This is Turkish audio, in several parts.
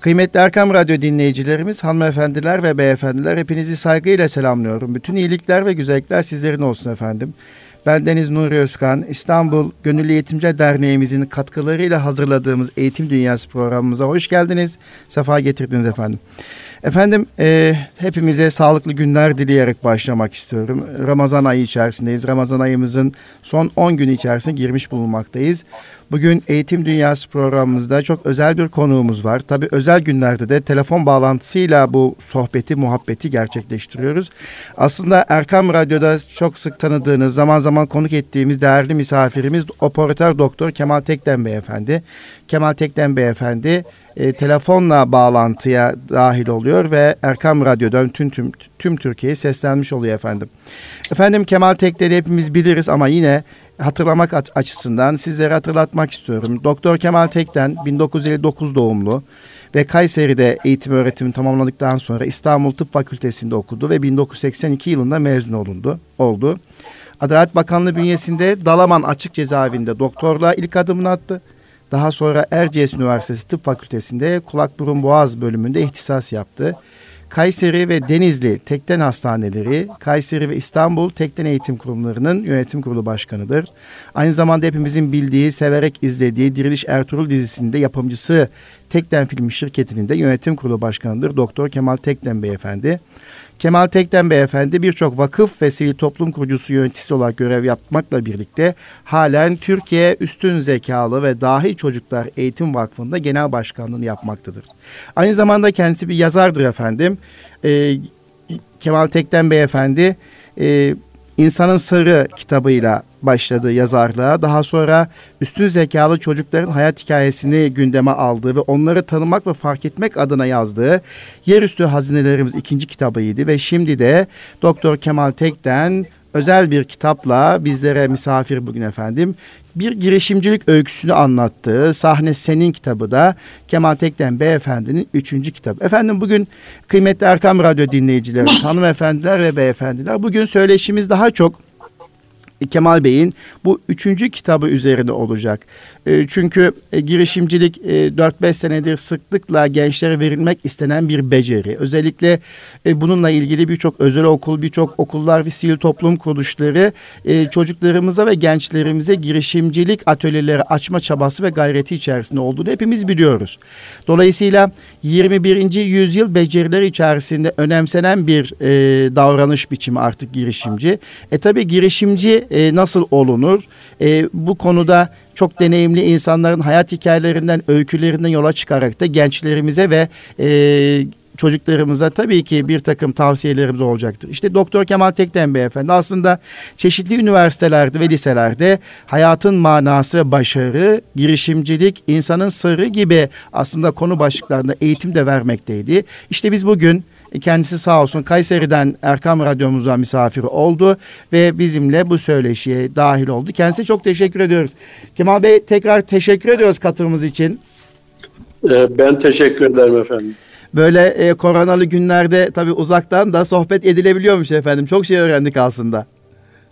Kıymetli Erkam Radyo dinleyicilerimiz, hanımefendiler ve beyefendiler hepinizi saygıyla selamlıyorum. Bütün iyilikler ve güzellikler sizlerin olsun efendim. Ben Deniz Nuri Özkan, İstanbul Gönüllü Eğitimci Derneğimizin katkılarıyla hazırladığımız Eğitim Dünyası programımıza hoş geldiniz. Sefa getirdiniz efendim. Efendim e, hepimize sağlıklı günler dileyerek başlamak istiyorum. Ramazan ayı içerisindeyiz. Ramazan ayımızın son 10 günü içerisine girmiş bulunmaktayız. Bugün Eğitim Dünyası programımızda çok özel bir konuğumuz var. Tabii özel günlerde de telefon bağlantısıyla bu sohbeti, muhabbeti gerçekleştiriyoruz. Aslında Erkam Radyo'da çok sık tanıdığınız, zaman zaman konuk ettiğimiz değerli misafirimiz operatör doktor Kemal Tekden Beyefendi. Kemal Tekden Beyefendi e, telefonla bağlantıya dahil oluyor ve Erkam Radyo'dan tüm tüm, tüm Türkiye'ye seslenmiş oluyor efendim. Efendim Kemal Tekleri hepimiz biliriz ama yine hatırlamak açısından sizlere hatırlatmak istiyorum. Doktor Kemal Tekten 1959 doğumlu ve Kayseri'de eğitim öğretimi tamamladıktan sonra İstanbul Tıp Fakültesi'nde okudu ve 1982 yılında mezun olundu, oldu. Adalet Bakanlığı bünyesinde Dalaman Açık Cezaevinde doktorluğa ilk adımını attı. Daha sonra Erciyes Üniversitesi Tıp Fakültesi'nde kulak burun boğaz bölümünde ihtisas yaptı. Kayseri ve Denizli Tekten Hastaneleri, Kayseri ve İstanbul Tekten Eğitim Kurumları'nın yönetim kurulu başkanıdır. Aynı zamanda hepimizin bildiği, severek izlediği Diriliş Ertuğrul dizisinde yapımcısı Tekten Film Şirketi'nin de yönetim kurulu başkanıdır. Doktor Kemal Tekten Beyefendi. Kemal Tekten Beyefendi birçok vakıf ve sivil toplum kurucusu yöneticisi olarak görev yapmakla birlikte halen Türkiye Üstün Zekalı ve Dahi Çocuklar Eğitim Vakfı'nda genel başkanlığını yapmaktadır. Aynı zamanda kendisi bir yazardır efendim. Ee, Kemal Tekten Beyefendi e, İnsanın Sırrı kitabıyla başladı yazarlığa. Daha sonra üstün zekalı çocukların hayat hikayesini gündeme aldığı ve onları tanımak ve fark etmek adına yazdığı Yerüstü Hazinelerimiz ikinci kitabıydı ve şimdi de Doktor Kemal Tek'ten özel bir kitapla bizlere misafir bugün efendim. Bir girişimcilik öyküsünü anlattığı Sahne Senin kitabı da Kemal Tekten Beyefendi'nin üçüncü kitabı. Efendim bugün kıymetli Erkam Radyo dinleyicilerimiz, hanımefendiler ve beyefendiler bugün söyleşimiz daha çok Kemal Bey'in bu üçüncü kitabı üzerine olacak. E, çünkü e, girişimcilik e, 4-5 senedir sıklıkla gençlere verilmek istenen bir beceri. Özellikle e, bununla ilgili birçok özel okul, birçok okullar ve sivil toplum kuruluşları e, çocuklarımıza ve gençlerimize girişimcilik atölyeleri açma çabası ve gayreti içerisinde olduğunu hepimiz biliyoruz. Dolayısıyla 21. yüzyıl becerileri içerisinde önemsenen bir davranış biçimi artık girişimci. E tabi girişimci e, nasıl olunur? E, bu konuda çok deneyimli insanların hayat hikayelerinden, öykülerinden yola çıkarak da gençlerimize ve e, çocuklarımıza tabii ki bir takım tavsiyelerimiz olacaktır. İşte Doktor Kemal Tekten Beyefendi aslında çeşitli üniversitelerde ve liselerde hayatın manası ve başarı, girişimcilik, insanın sırrı gibi aslında konu başlıklarında eğitim de vermekteydi. İşte biz bugün kendisi sağ olsun Kayseri'den Erkam Radyomuza misafir oldu ve bizimle bu söyleşiye dahil oldu. Kendisine çok teşekkür ediyoruz. Kemal Bey tekrar teşekkür ediyoruz katılımınız için. E, ben teşekkür ederim efendim. Böyle e, koronalı günlerde tabii uzaktan da sohbet edilebiliyormuş efendim. Çok şey öğrendik aslında.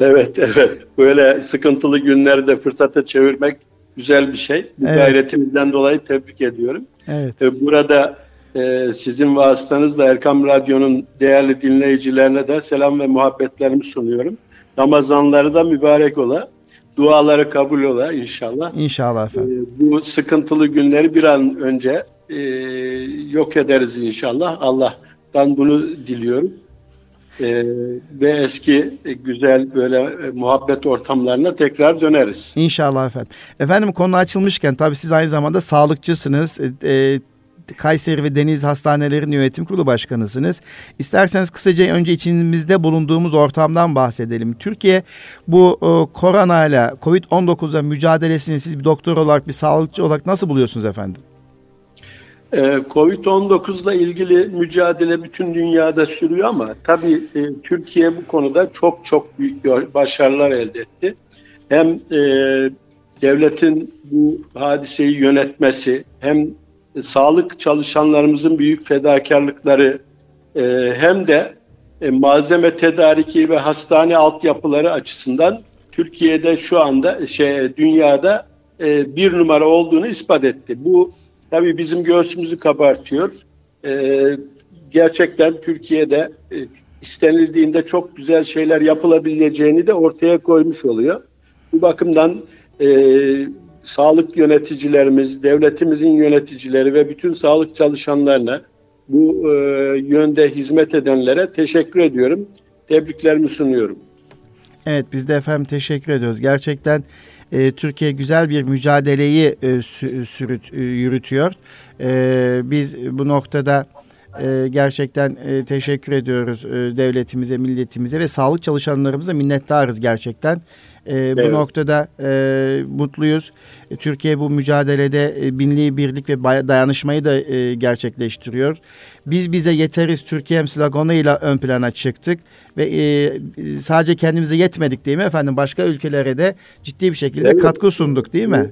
Evet, evet. Böyle sıkıntılı günlerde fırsata çevirmek güzel bir şey. Bu evet. gayretimizden dolayı tebrik ediyorum. Evet. E, burada e, sizin vasıtanızla Erkam Radyo'nun değerli dinleyicilerine de selam ve muhabbetlerimi sunuyorum. Ramazanları da mübarek ola. Duaları kabul ola inşallah. İnşallah efendim. E, bu sıkıntılı günleri bir an önce e, yok ederiz inşallah. Allah'tan bunu diliyorum. Ee, ve eski e, güzel böyle e, muhabbet ortamlarına tekrar döneriz. İnşallah efendim. Efendim konu açılmışken tabii siz aynı zamanda sağlıkçısınız. E, e Kayseri ve Deniz Hastanelerin Yönetim Kurulu Başkanısınız. İsterseniz kısaca önce içimizde bulunduğumuz ortamdan bahsedelim. Türkiye bu e, korona ile Covid-19'a mücadelesini siz bir doktor olarak, bir sağlıkçı olarak nasıl buluyorsunuz efendim? E, Covid-19 ile ilgili mücadele bütün dünyada sürüyor ama tabii e, Türkiye bu konuda çok çok büyük başarılar elde etti. Hem e, devletin bu hadiseyi yönetmesi hem sağlık çalışanlarımızın büyük fedakarlıkları e, hem de e, malzeme tedariki ve hastane altyapıları açısından Türkiye'de şu anda şey dünyada e, bir numara olduğunu ispat etti. Bu tabii bizim göğsümüzü kabartıyor. E, gerçekten Türkiye'de e, istenildiğinde çok güzel şeyler yapılabileceğini de ortaya koymuş oluyor. Bu bakımdan e, sağlık yöneticilerimiz, devletimizin yöneticileri ve bütün sağlık çalışanlarına bu e, yönde hizmet edenlere teşekkür ediyorum. Tebriklerimi sunuyorum. Evet biz de efendim teşekkür ediyoruz. Gerçekten e, Türkiye güzel bir mücadeleyi e, sürüt, e, yürütüyor. E, biz bu noktada e, gerçekten e, teşekkür ediyoruz e, devletimize, milletimize ve sağlık çalışanlarımıza minnettarız gerçekten. E, evet. Bu noktada e, mutluyuz. E, Türkiye bu mücadelede e, binliği birlik ve dayanışmayı da e, gerçekleştiriyor. Biz bize yeteriz Türkiye'm sloganıyla ön plana çıktık ve e, sadece kendimize yetmedik değil mi efendim? Başka ülkelere de ciddi bir şekilde evet. katkı sunduk değil mi?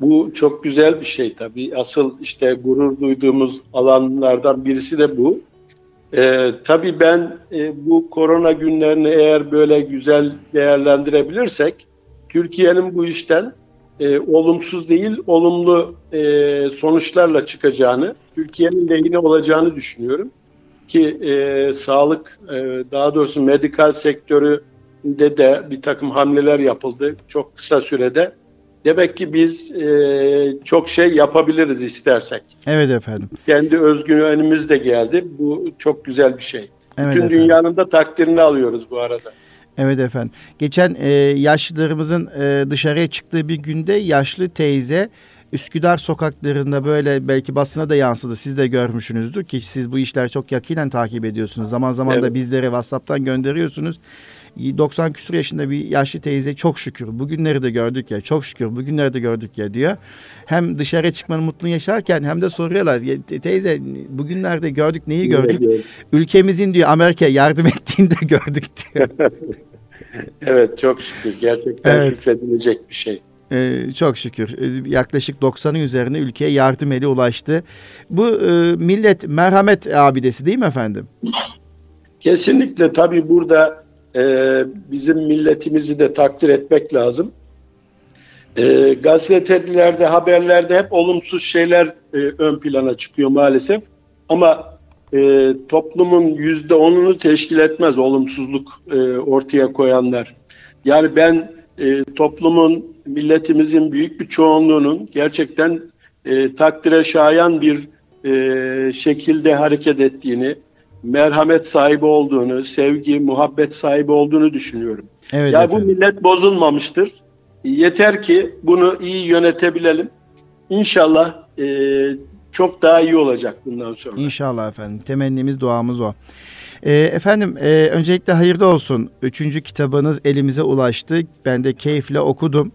Bu çok güzel bir şey tabii. Asıl işte gurur duyduğumuz alanlardan birisi de bu. Ee, tabii ben e, bu korona günlerini eğer böyle güzel değerlendirebilirsek Türkiye'nin bu işten e, olumsuz değil olumlu e, sonuçlarla çıkacağını, Türkiye'nin lehine olacağını düşünüyorum. Ki e, sağlık, e, daha doğrusu medikal sektöründe de bir takım hamleler yapıldı çok kısa sürede. Demek ki biz e, çok şey yapabiliriz istersek. Evet efendim. Kendi özgüvenimiz de geldi. Bu çok güzel bir şey. Evet Bütün efendim. dünyanın da takdirini alıyoruz bu arada. Evet efendim. Geçen e, yaşlılarımızın e, dışarıya çıktığı bir günde yaşlı teyze Üsküdar sokaklarında böyle belki basına da yansıdı. Siz de görmüşsünüzdür ki siz bu işler çok yakinen takip ediyorsunuz. Zaman zaman evet. da bizlere WhatsApp'tan gönderiyorsunuz. 90 küsur yaşında bir yaşlı teyze çok şükür bugünleri de gördük ya çok şükür bugünleri de gördük ya diyor. Hem dışarı çıkmanın mutluluğunu yaşarken hem de soruyorlar teyze bugünlerde gördük neyi gördük? Ülkemizin diyor Amerika yardım ettiğini de gördük diyor. evet çok şükür gerçekten evet. şükredilecek bir şey. Ee, çok şükür ee, yaklaşık 90'ın üzerine ülkeye yardım eli ulaştı. Bu e, millet merhamet abidesi değil mi efendim? Kesinlikle tabii burada e, bizim milletimizi de takdir etmek lazım. E, gazetelerde, haberlerde hep olumsuz şeyler e, ön plana çıkıyor maalesef. Ama e, toplumun yüzde onunu teşkil etmez olumsuzluk e, ortaya koyanlar. Yani ben e, toplumun, milletimizin büyük bir çoğunluğunun gerçekten e, takdire şayan bir e, şekilde hareket ettiğini, merhamet sahibi olduğunu, sevgi, muhabbet sahibi olduğunu düşünüyorum. Evet ya efendim. bu millet bozulmamıştır. Yeter ki bunu iyi yönetebilelim. İnşallah e, çok daha iyi olacak bundan sonra. İnşallah efendim. Temennimiz, duamız o. E, efendim e, öncelikle hayırlı olsun. Üçüncü kitabınız elimize ulaştı. Ben de keyifle okudum.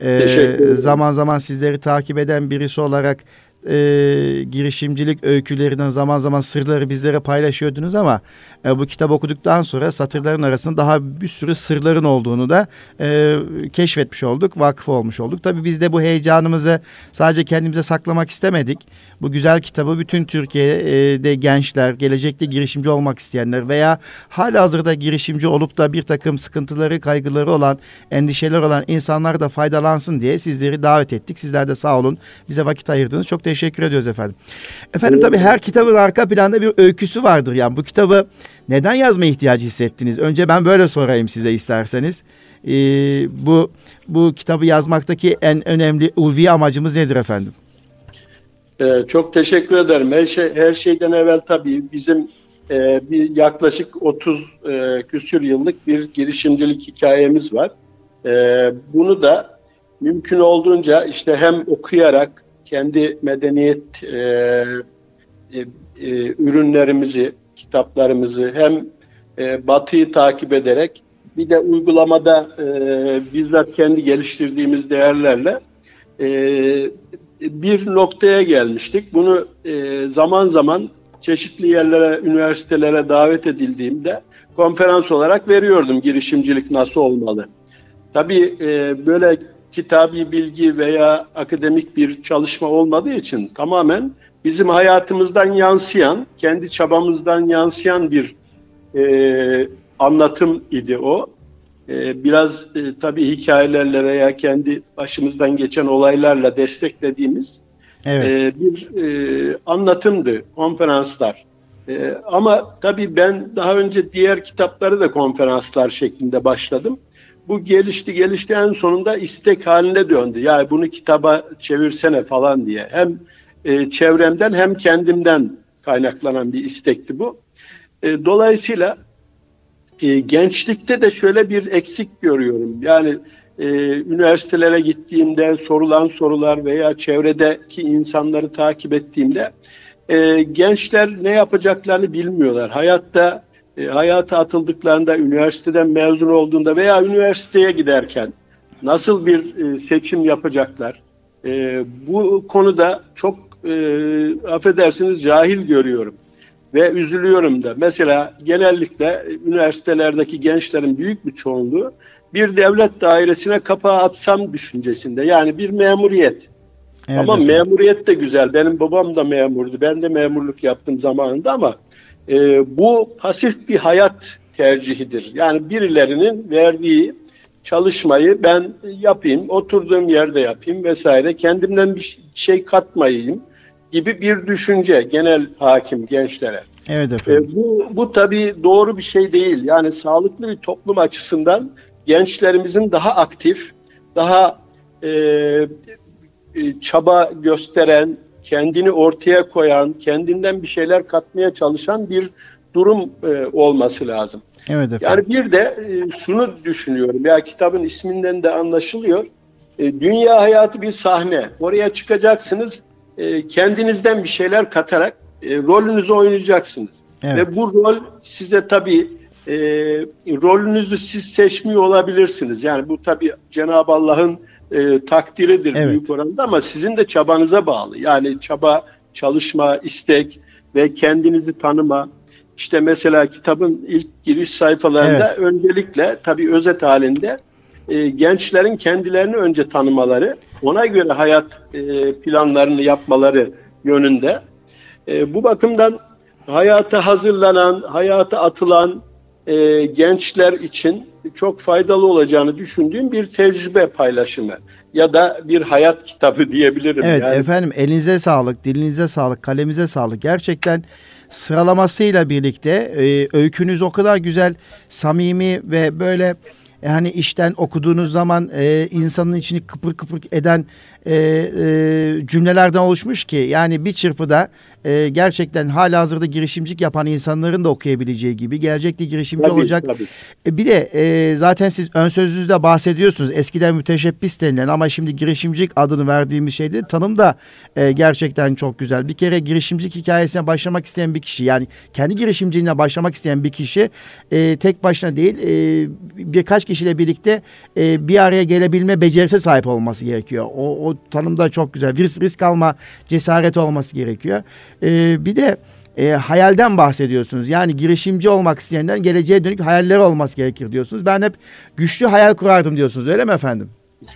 E, zaman zaman sizleri takip eden birisi olarak e, girişimcilik öykülerinden zaman zaman sırları bizlere paylaşıyordunuz ama e, bu kitap okuduktan sonra satırların arasında daha bir sürü sırların olduğunu da e, keşfetmiş olduk, vakıf olmuş olduk. Tabii biz de bu heyecanımızı sadece kendimize saklamak istemedik. Bu güzel kitabı bütün Türkiye'de gençler, gelecekte girişimci olmak isteyenler veya hala hazırda girişimci olup da bir takım sıkıntıları, kaygıları olan, endişeler olan insanlar da faydalansın diye sizleri davet ettik. Sizler de sağ olun. Bize vakit ayırdınız. Çok teşekkür ediyoruz efendim. Efendim tabii her kitabın arka planda bir öyküsü vardır. Yani bu kitabı neden yazma ihtiyacı hissettiniz? Önce ben böyle sorayım size isterseniz. Ee, bu bu kitabı yazmaktaki en önemli ulvi amacımız nedir efendim? Ee, çok teşekkür ederim. Her, şey, her şeyden evvel tabii bizim e, bir yaklaşık 30 e, küsür yıllık bir girişimcilik hikayemiz var. E, bunu da mümkün olduğunca işte hem okuyarak kendi medeniyet e, e, e, ürünlerimizi, kitaplarımızı hem e, batıyı takip ederek bir de uygulamada e, bizzat kendi geliştirdiğimiz değerlerle e, bir noktaya gelmiştik. Bunu e, zaman zaman çeşitli yerlere, üniversitelere davet edildiğimde konferans olarak veriyordum girişimcilik nasıl olmalı. Tabii e, böyle kitabi bilgi veya akademik bir çalışma olmadığı için tamamen bizim hayatımızdan yansıyan, kendi çabamızdan yansıyan bir e, anlatım idi o. E, biraz e, tabii hikayelerle veya kendi başımızdan geçen olaylarla desteklediğimiz evet. e, bir e, anlatımdı konferanslar. E, ama tabii ben daha önce diğer kitapları da konferanslar şeklinde başladım. Bu gelişti gelişti en sonunda istek haline döndü. Yani bunu kitaba çevirsene falan diye. Hem e, çevremden hem kendimden kaynaklanan bir istekti bu. E, dolayısıyla e, gençlikte de şöyle bir eksik görüyorum. Yani e, üniversitelere gittiğimde sorulan sorular veya çevredeki insanları takip ettiğimde e, gençler ne yapacaklarını bilmiyorlar. Hayatta e, hayata atıldıklarında, üniversiteden mezun olduğunda veya üniversiteye giderken nasıl bir e, seçim yapacaklar? E, bu konuda çok e, affedersiniz cahil görüyorum ve üzülüyorum da. Mesela genellikle üniversitelerdeki gençlerin büyük bir çoğunluğu bir devlet dairesine kapağı atsam düşüncesinde. Yani bir memuriyet. Evet, ama efendim. memuriyet de güzel. Benim babam da memurdu. Ben de memurluk yaptım zamanında ama e, bu pasif bir hayat tercihidir. Yani birilerinin verdiği çalışmayı ben yapayım, oturduğum yerde yapayım vesaire. Kendimden bir şey katmayayım gibi bir düşünce genel hakim gençlere. Evet efendim. E, bu, bu tabii doğru bir şey değil. Yani sağlıklı bir toplum açısından gençlerimizin daha aktif, daha e, e, çaba gösteren, kendini ortaya koyan, kendinden bir şeyler katmaya çalışan bir durum e, olması lazım. Evet efendim. Yani bir de e, şunu düşünüyorum. Ya kitabın isminden de anlaşılıyor. E, dünya hayatı bir sahne. Oraya çıkacaksınız. E, kendinizden bir şeyler katarak e, rolünüzü oynayacaksınız. Evet. Ve bu rol size tabii e, rolünüzü siz seçmiyor olabilirsiniz. Yani bu tabii Cenab-ı Allah'ın e, takdiridir evet. büyük oranda ama sizin de çabanıza bağlı. Yani çaba, çalışma, istek ve kendinizi tanıma. İşte mesela kitabın ilk giriş sayfalarında evet. öncelikle tabii özet halinde e, gençlerin kendilerini önce tanımaları, ona göre hayat e, planlarını yapmaları yönünde. E, bu bakımdan hayata hazırlanan, hayata atılan e, gençler için çok faydalı olacağını düşündüğüm bir tecrübe paylaşımı ya da bir hayat kitabı diyebilirim. Evet yani. efendim elinize sağlık, dilinize sağlık, kalemize sağlık. Gerçekten sıralamasıyla birlikte e, öykünüz o kadar güzel, samimi ve böyle yani işten okuduğunuz zaman e, insanın içini kıpır kıpır eden e, e, cümlelerden oluşmuş ki yani bir çırpıda e, gerçekten hala hazırda girişimcilik yapan insanların da okuyabileceği gibi gelecekte girişimci tabii, olacak. Tabii. E, bir de e, zaten siz ön sözünüzde bahsediyorsunuz. Eskiden müteşebbis denilen ama şimdi girişimcilik adını verdiğimiz şeyde tanım da e, gerçekten çok güzel. Bir kere girişimcilik hikayesine başlamak isteyen bir kişi yani kendi girişimciliğine başlamak isteyen bir kişi e, tek başına değil e, birkaç kişiyle birlikte e, bir araya gelebilme becerisine sahip olması gerekiyor. O, o tanım da çok güzel. Risk, risk alma cesareti olması gerekiyor. E, bir de e, hayalden bahsediyorsunuz. Yani girişimci olmak isteyenlerin geleceğe dönük hayalleri olması gerekir diyorsunuz. Ben hep güçlü hayal kurardım diyorsunuz. Öyle mi efendim?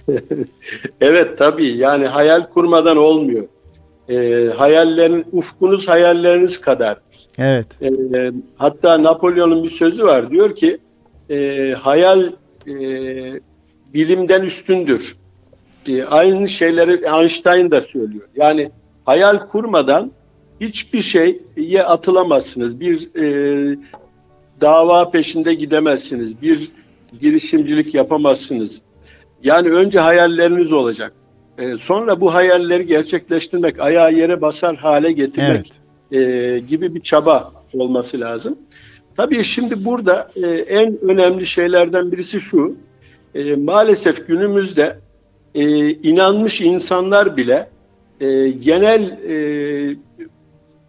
evet tabii. Yani hayal kurmadan olmuyor. E, hayallerin, ufkunuz hayalleriniz kadar. Evet. E, hatta Napolyon'un bir sözü var. Diyor ki e, hayal e, bilimden üstündür. E, aynı şeyleri Einstein da söylüyor. Yani hayal kurmadan hiçbir şeye atılamazsınız. Bir e, dava peşinde gidemezsiniz. Bir girişimcilik yapamazsınız. Yani önce hayalleriniz olacak. E, sonra bu hayalleri gerçekleştirmek, ayağı yere basar hale getirmek evet. e, gibi bir çaba olması lazım. Tabii şimdi burada e, en önemli şeylerden birisi şu. E, maalesef günümüzde e, inanmış insanlar bile e, genel e,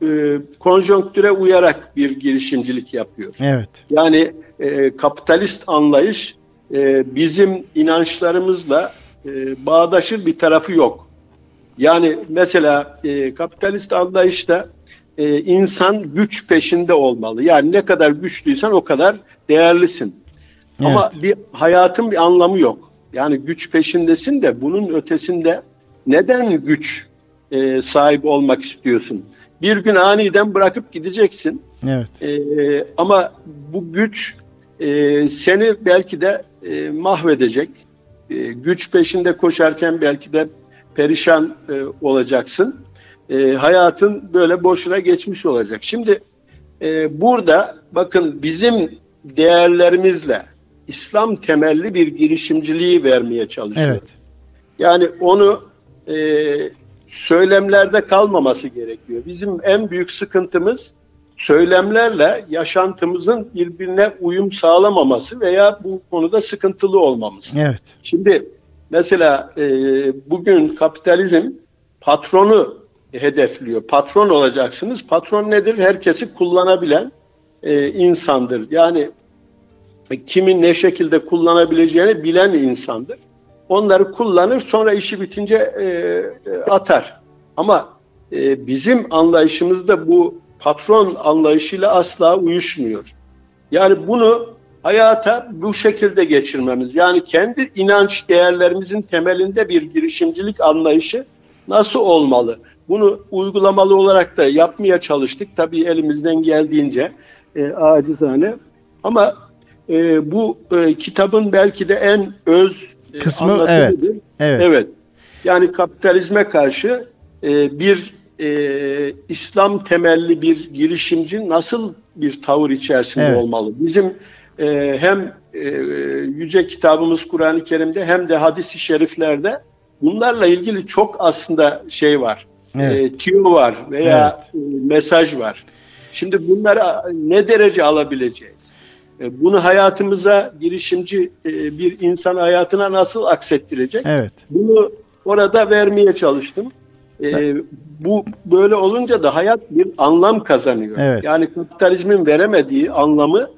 e, konjonktüre uyarak bir girişimcilik yapıyor. Evet. Yani e, kapitalist anlayış e, bizim inançlarımızla e, bağdaşır bir tarafı yok. Yani mesela e, kapitalist anlayışta e, insan güç peşinde olmalı. Yani ne kadar güçlüysen o kadar değerlisin. Evet. Ama bir hayatın bir anlamı yok. Yani güç peşindesin de bunun ötesinde neden güç e, sahibi olmak istiyorsun? Bir gün aniden bırakıp gideceksin. Evet. E, ama bu güç e, seni belki de e, mahvedecek. E, güç peşinde koşarken belki de perişan e, olacaksın. e, hayatın böyle boşuna geçmiş olacak. Şimdi e, burada bakın bizim değerlerimizle İslam temelli bir girişimciliği vermeye çalışıyor. Evet. Yani onu e, söylemlerde kalmaması gerekiyor. Bizim en büyük sıkıntımız söylemlerle yaşantımızın birbirine uyum sağlamaması veya bu konuda sıkıntılı olmamız. Evet. Şimdi mesela e, bugün kapitalizm patronu hedefliyor. Patron olacaksınız. Patron nedir? Herkesi kullanabilen e, insandır. Yani kimin ne şekilde kullanabileceğini bilen insandır. Onları kullanır sonra işi bitince e, e, atar. Ama e, bizim anlayışımızda bu patron anlayışıyla asla uyuşmuyor. Yani bunu hayata bu şekilde geçirmemiz. Yani kendi inanç değerlerimizin temelinde bir girişimcilik anlayışı nasıl olmalı? Bunu uygulamalı olarak da yapmaya çalıştık. Tabii elimizden geldiğince e, acizane. Ama e, bu e, kitabın belki de en öz e, kısmı evet. Evet. Evet. Yani kapitalizme karşı e, bir e, İslam temelli bir girişimci nasıl bir tavır içerisinde evet. olmalı? Bizim e, hem e, yüce kitabımız Kur'an-ı Kerim'de hem de hadis-i şeriflerde bunlarla ilgili çok aslında şey var. Evet. E, tüyo var veya evet. e, mesaj var. Şimdi bunları ne derece alabileceğiz? E, bunu hayatımıza girişimci e, bir insan hayatına nasıl aksettirecek? Evet. Bunu orada vermeye çalıştım. Ee, bu böyle olunca da hayat bir anlam kazanıyor. Evet. Yani kapitalizmin veremediği anlamı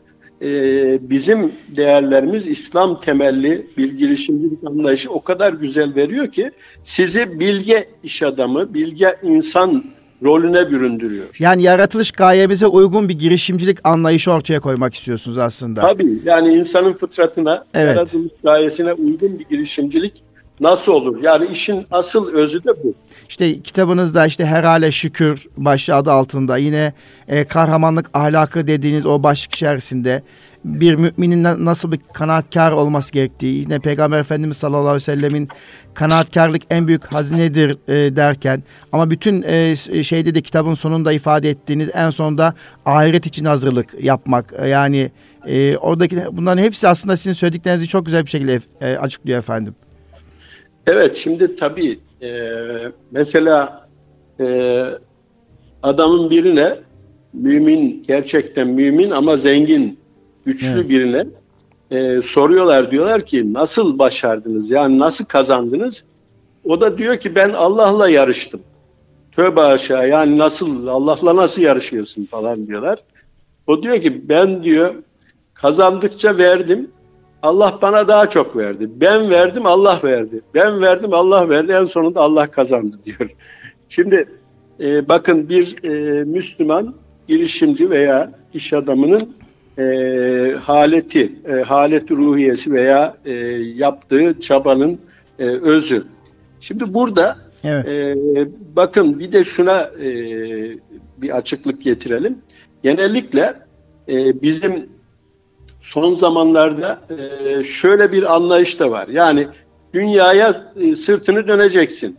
e, bizim değerlerimiz İslam temelli bir girişimcilik anlayışı o kadar güzel veriyor ki sizi bilge iş adamı, bilge insan rolüne büründürüyor. Yani yaratılış gayemize uygun bir girişimcilik anlayışı ortaya koymak istiyorsunuz aslında. Tabii yani insanın fıtratına, evet. yaratılış gayesine uygun bir girişimcilik nasıl olur? Yani işin asıl özü de bu. İşte kitabınızda işte herhale şükür başlığı adı altında yine e, kahramanlık ahlakı dediğiniz o başlık içerisinde bir müminin nasıl bir kanaatkar olması gerektiği, yine Peygamber Efendimiz sallallahu aleyhi ve sellemin kanaatkarlık en büyük hazinedir e, derken ama bütün e, şeyde de kitabın sonunda ifade ettiğiniz en sonunda ahiret için hazırlık yapmak e, yani e, oradaki bunların hepsi aslında sizin söylediklerinizi çok güzel bir şekilde e, açıklıyor efendim. Evet şimdi tabii e, mesela e, adamın birine mümin gerçekten mümin ama zengin güçlü evet. birine e, soruyorlar diyorlar ki nasıl başardınız yani nasıl kazandınız? O da diyor ki ben Allah'la yarıştım. Tövbe aşağı yani nasıl Allah'la nasıl yarışıyorsun falan diyorlar. O diyor ki ben diyor kazandıkça verdim Allah bana daha çok verdi. Ben verdim Allah verdi. Ben verdim Allah verdi. En sonunda Allah kazandı diyor. Şimdi e, bakın bir e, Müslüman girişimci veya iş adamının e, haleti, e, haleti ruhiyesi veya e, yaptığı çabanın e, özü. Şimdi burada evet. e, bakın bir de şuna e, bir açıklık getirelim. Genellikle e, bizim son zamanlarda e, şöyle bir anlayış da var. Yani dünyaya e, sırtını döneceksin.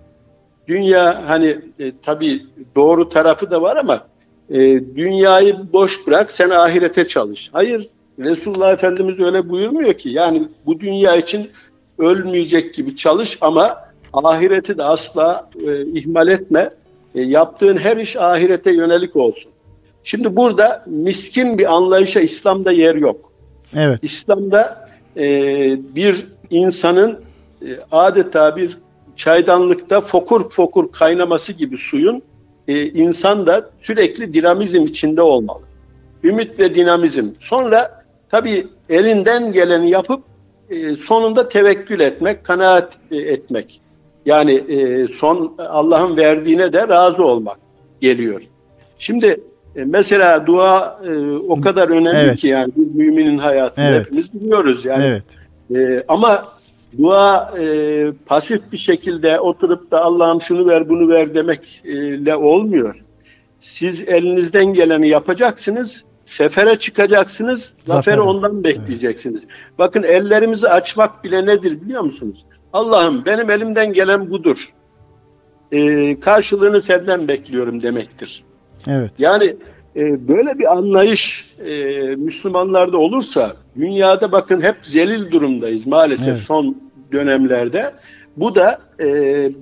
Dünya hani e, tabii doğru tarafı da var ama e, dünyayı boş bırak sen ahirete çalış. Hayır Resulullah Efendimiz öyle buyurmuyor ki. Yani bu dünya için ölmeyecek gibi çalış ama ahireti de asla ihmal etme. Yaptığın her iş ahirete yönelik olsun. Şimdi burada miskin bir anlayışa İslam'da yer yok. Evet. İslam'da e, bir insanın e, adeta bir çaydanlıkta fokur fokur kaynaması gibi suyun e, insan da sürekli dinamizm içinde olmalı. Ümit ve dinamizm. Sonra tabii elinden geleni yapıp e, sonunda tevekkül etmek, kanaat e, etmek. Yani e, son Allah'ın verdiğine de razı olmak geliyor. Şimdi e, mesela dua e, o kadar önemli evet. ki yani bir müminin hayatında evet. hepimiz biliyoruz yani. Evet. E, ama dua e, pasif bir şekilde oturup da Allah'ım şunu ver bunu ver demekle olmuyor. Siz elinizden geleni yapacaksınız, sefere çıkacaksınız, Zafer. zaferi ondan bekleyeceksiniz. Evet. Bakın ellerimizi açmak bile nedir biliyor musunuz? Allah'ım benim elimden gelen budur. e, karşılığını senden bekliyorum demektir. Evet. Yani e, böyle bir anlayış e, Müslümanlarda olursa dünyada bakın hep zelil durumdayız maalesef Evet. son dönemlerde. Bu da e,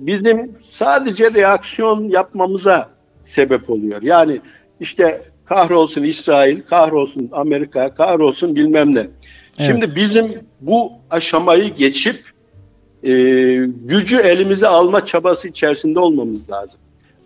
bizim sadece reaksiyon yapmamıza sebep oluyor. Yani işte kahrolsun İsrail, kahrolsun Amerika, kahrolsun bilmem ne. Şimdi bizim bu aşamayı geçip e, gücü elimize alma çabası içerisinde olmamız lazım.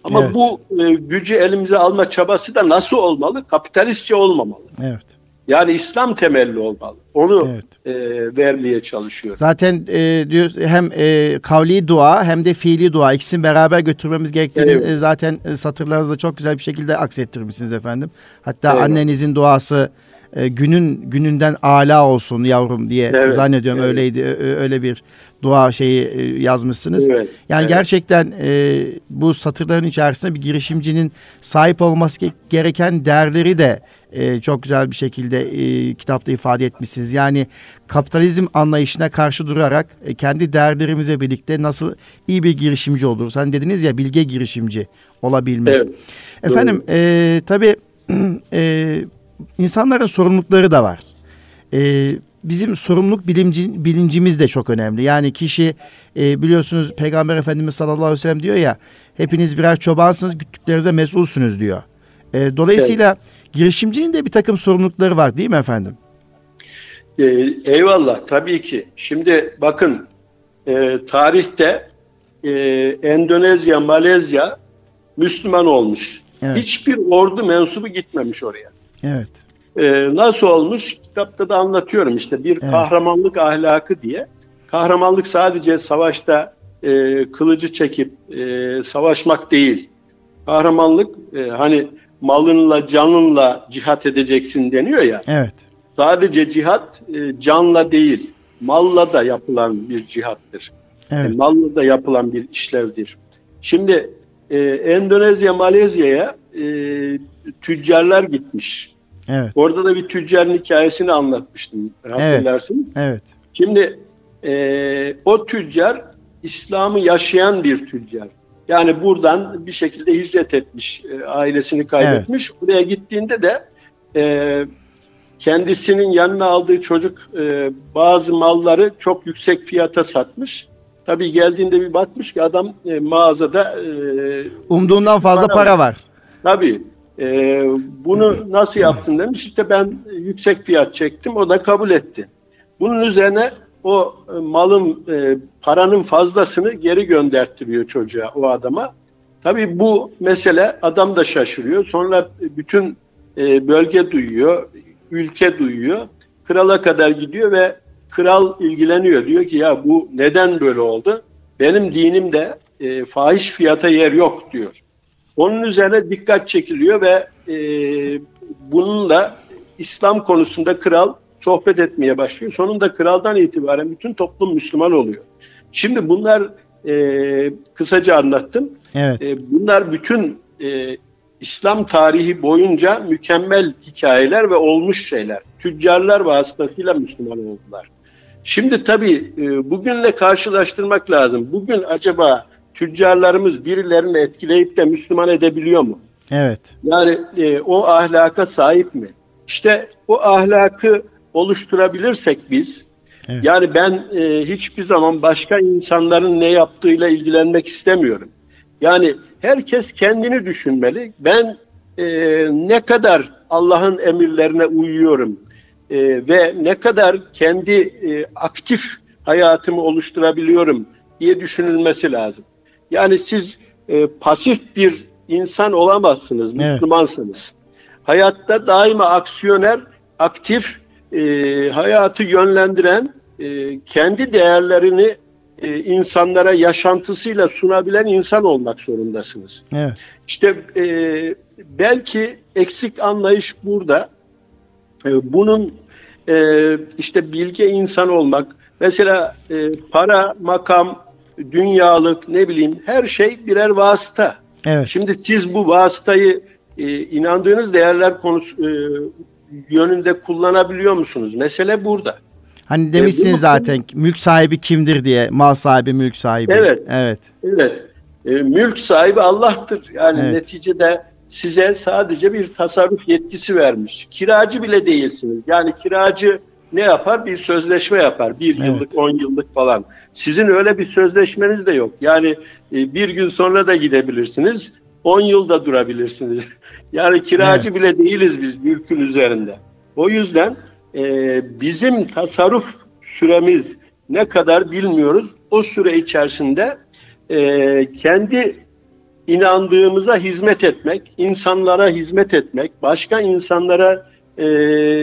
Ama Evet. bu e, gücü elimize alma çabası da nasıl olmalı? Kapitalistçe olmamalı. Evet. Yani İslam temelli olmalı. Onu Evet. e, vermeye çalışıyor. Zaten e, diyor hem e, kavli dua hem de fiili dua ikisini beraber götürmemiz gerektiğini Evet. e, zaten e, satırlarınızda çok güzel bir şekilde aksettirmişsiniz efendim. Hatta Evet. annenizin duası e, günün gününden ala olsun yavrum diye Evet, zannediyorum evet. öyleydi. Öyle bir dua şeyi e, yazmışsınız. Evet, Yani evet. gerçekten e, bu satırların içerisinde bir girişimcinin sahip olması ge- gereken değerleri de e, çok güzel bir şekilde e, kitapta ifade etmişsiniz. Yani kapitalizm anlayışına karşı durarak e, kendi değerlerimize birlikte nasıl iyi bir girişimci oluruz. Hani dediniz ya bilge girişimci olabilmek. Evet, Efendim e, tabii e, insanların sorumlulukları da var. E, bizim sorumluluk bilimci, bilincimiz de çok önemli. Yani kişi e, biliyorsunuz Peygamber Efendimiz sallallahu aleyhi ve sellem diyor ya hepiniz birer çobansınız güttüklerinize mesulsünüz diyor. E, dolayısıyla girişimcinin de bir takım sorumlulukları var değil mi efendim? E, eyvallah tabii ki. Şimdi bakın e, tarihte e, Endonezya, Malezya Müslüman olmuş. Evet. Hiçbir ordu mensubu gitmemiş oraya. Evet. Ee, nasıl olmuş? Kitapta da anlatıyorum işte bir Evet. kahramanlık ahlakı diye. Kahramanlık sadece savaşta e, kılıcı çekip e, savaşmak değil. Kahramanlık e, hani malınla canınla cihat edeceksin deniyor ya. Evet. Sadece cihat e, canla değil, malla da yapılan bir cihattır. Evet. E, malla da yapılan bir işlevdir. Şimdi e, Endonezya, Malezya'ya e, tüccarlar gitmiş. Evet. Orada da bir tüccarın hikayesini anlatmıştım. Hatırlarsın. Evet. Şimdi e, o tüccar İslam'ı yaşayan bir tüccar. Yani buradan bir şekilde hicret etmiş, e, ailesini kaybetmiş. Buraya gittiğinde de e, kendisinin yanına aldığı çocuk e, bazı malları çok yüksek fiyata satmış. Tabii geldiğinde bir bakmış ki adam e, mağazada e, Umduğundan fazla Para para var. Tabii. Ee, bunu nasıl yaptın demiş. İşte ben yüksek fiyat çektim. O da kabul etti. Bunun üzerine o e, malın, e, paranın fazlasını geri gönderttiriyor çocuğa, o adama. Tabii bu mesele adam da şaşırıyor. Sonra bütün e, bölge duyuyor, ülke duyuyor. Krala kadar gidiyor ve kral ilgileniyor. Diyor ki ya bu neden böyle oldu? Benim dinimde e, fahiş fiyata yer yok diyor. Onun üzerine dikkat çekiliyor ve e, bununla İslam konusunda kral sohbet etmeye başlıyor. Sonunda kraldan itibaren bütün toplum Müslüman oluyor. Şimdi bunlar e, kısaca anlattım. Evet. E, bunlar bütün e, İslam tarihi boyunca mükemmel hikayeler ve olmuş şeyler. Tüccarlar vasıtasıyla Müslüman oldular. Şimdi tabii e, bugünle karşılaştırmak lazım. Bugün acaba tüccarlarımız birilerini etkileyip de Müslüman edebiliyor mu? Evet. Yani e, o ahlaka sahip mi? İşte o ahlakı oluşturabilirsek biz, Evet. yani ben e, hiçbir zaman başka insanların ne yaptığıyla ilgilenmek istemiyorum. Yani herkes kendini düşünmeli. Ben e, ne kadar Allah'ın emirlerine uyuyorum e, ve ne kadar kendi e, aktif hayatımı oluşturabiliyorum diye düşünülmesi lazım. Yani siz e, pasif bir insan olamazsınız, Evet. Müslümansınız. Hayatta daima aksiyoner, aktif, e, hayatı yönlendiren, e, kendi değerlerini e, insanlara yaşantısıyla sunabilen insan olmak zorundasınız. Evet. İşte e, belki eksik anlayış burada. E, bunun e, işte bilge insan olmak, mesela e, para, makam, dünyalık ne bileyim her şey birer vasıta. Evet. Şimdi siz bu vasıtayı e, inandığınız değerler konusu e, yönünde kullanabiliyor musunuz? Mesele burada. Hani demişsiniz bunu- zaten mülk sahibi kimdir diye. Mal sahibi, mülk sahibi. Evet. Evet. Evet. E, mülk sahibi Allah'tır. Yani Evet. neticede size sadece bir tasarruf yetkisi vermiş. Kiracı bile değilsiniz. Yani kiracı ne yapar? Bir sözleşme yapar. Bir Evet. yıllık, on yıllık falan. Sizin öyle bir sözleşmeniz de yok. Yani e, bir gün sonra da gidebilirsiniz. On yılda durabilirsiniz. Yani kiracı bile değiliz biz mülkün üzerinde. O yüzden e, bizim tasarruf süremiz ne kadar bilmiyoruz. O süre içerisinde e, kendi inandığımıza hizmet etmek, insanlara hizmet etmek, başka insanlara e,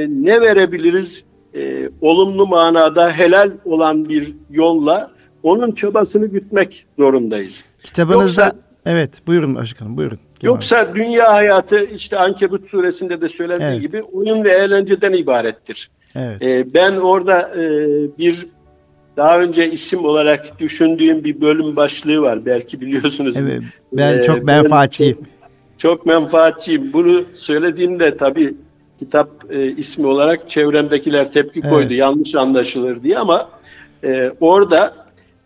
ne verebiliriz e, olumlu manada helal olan bir yolla onun çabasını gütmek zorundayız. Kitabınızda Yoksa- evet buyurun başkanım buyurun. Kemal. Yoksa dünya hayatı işte Ankebut suresinde de söylendiği Evet. gibi oyun ve eğlenceden ibarettir. Evet. E, ben orada e, bir daha önce isim olarak düşündüğüm bir bölüm başlığı var. Belki biliyorsunuz. Evet. Ben Ee, çok menfaatçiyim. Çok menfaatçiyim. Bunu söylediğimde tabii kitap e, ismi olarak çevremdekiler tepki Evet. koydu. Yanlış anlaşılır diye ama e, orada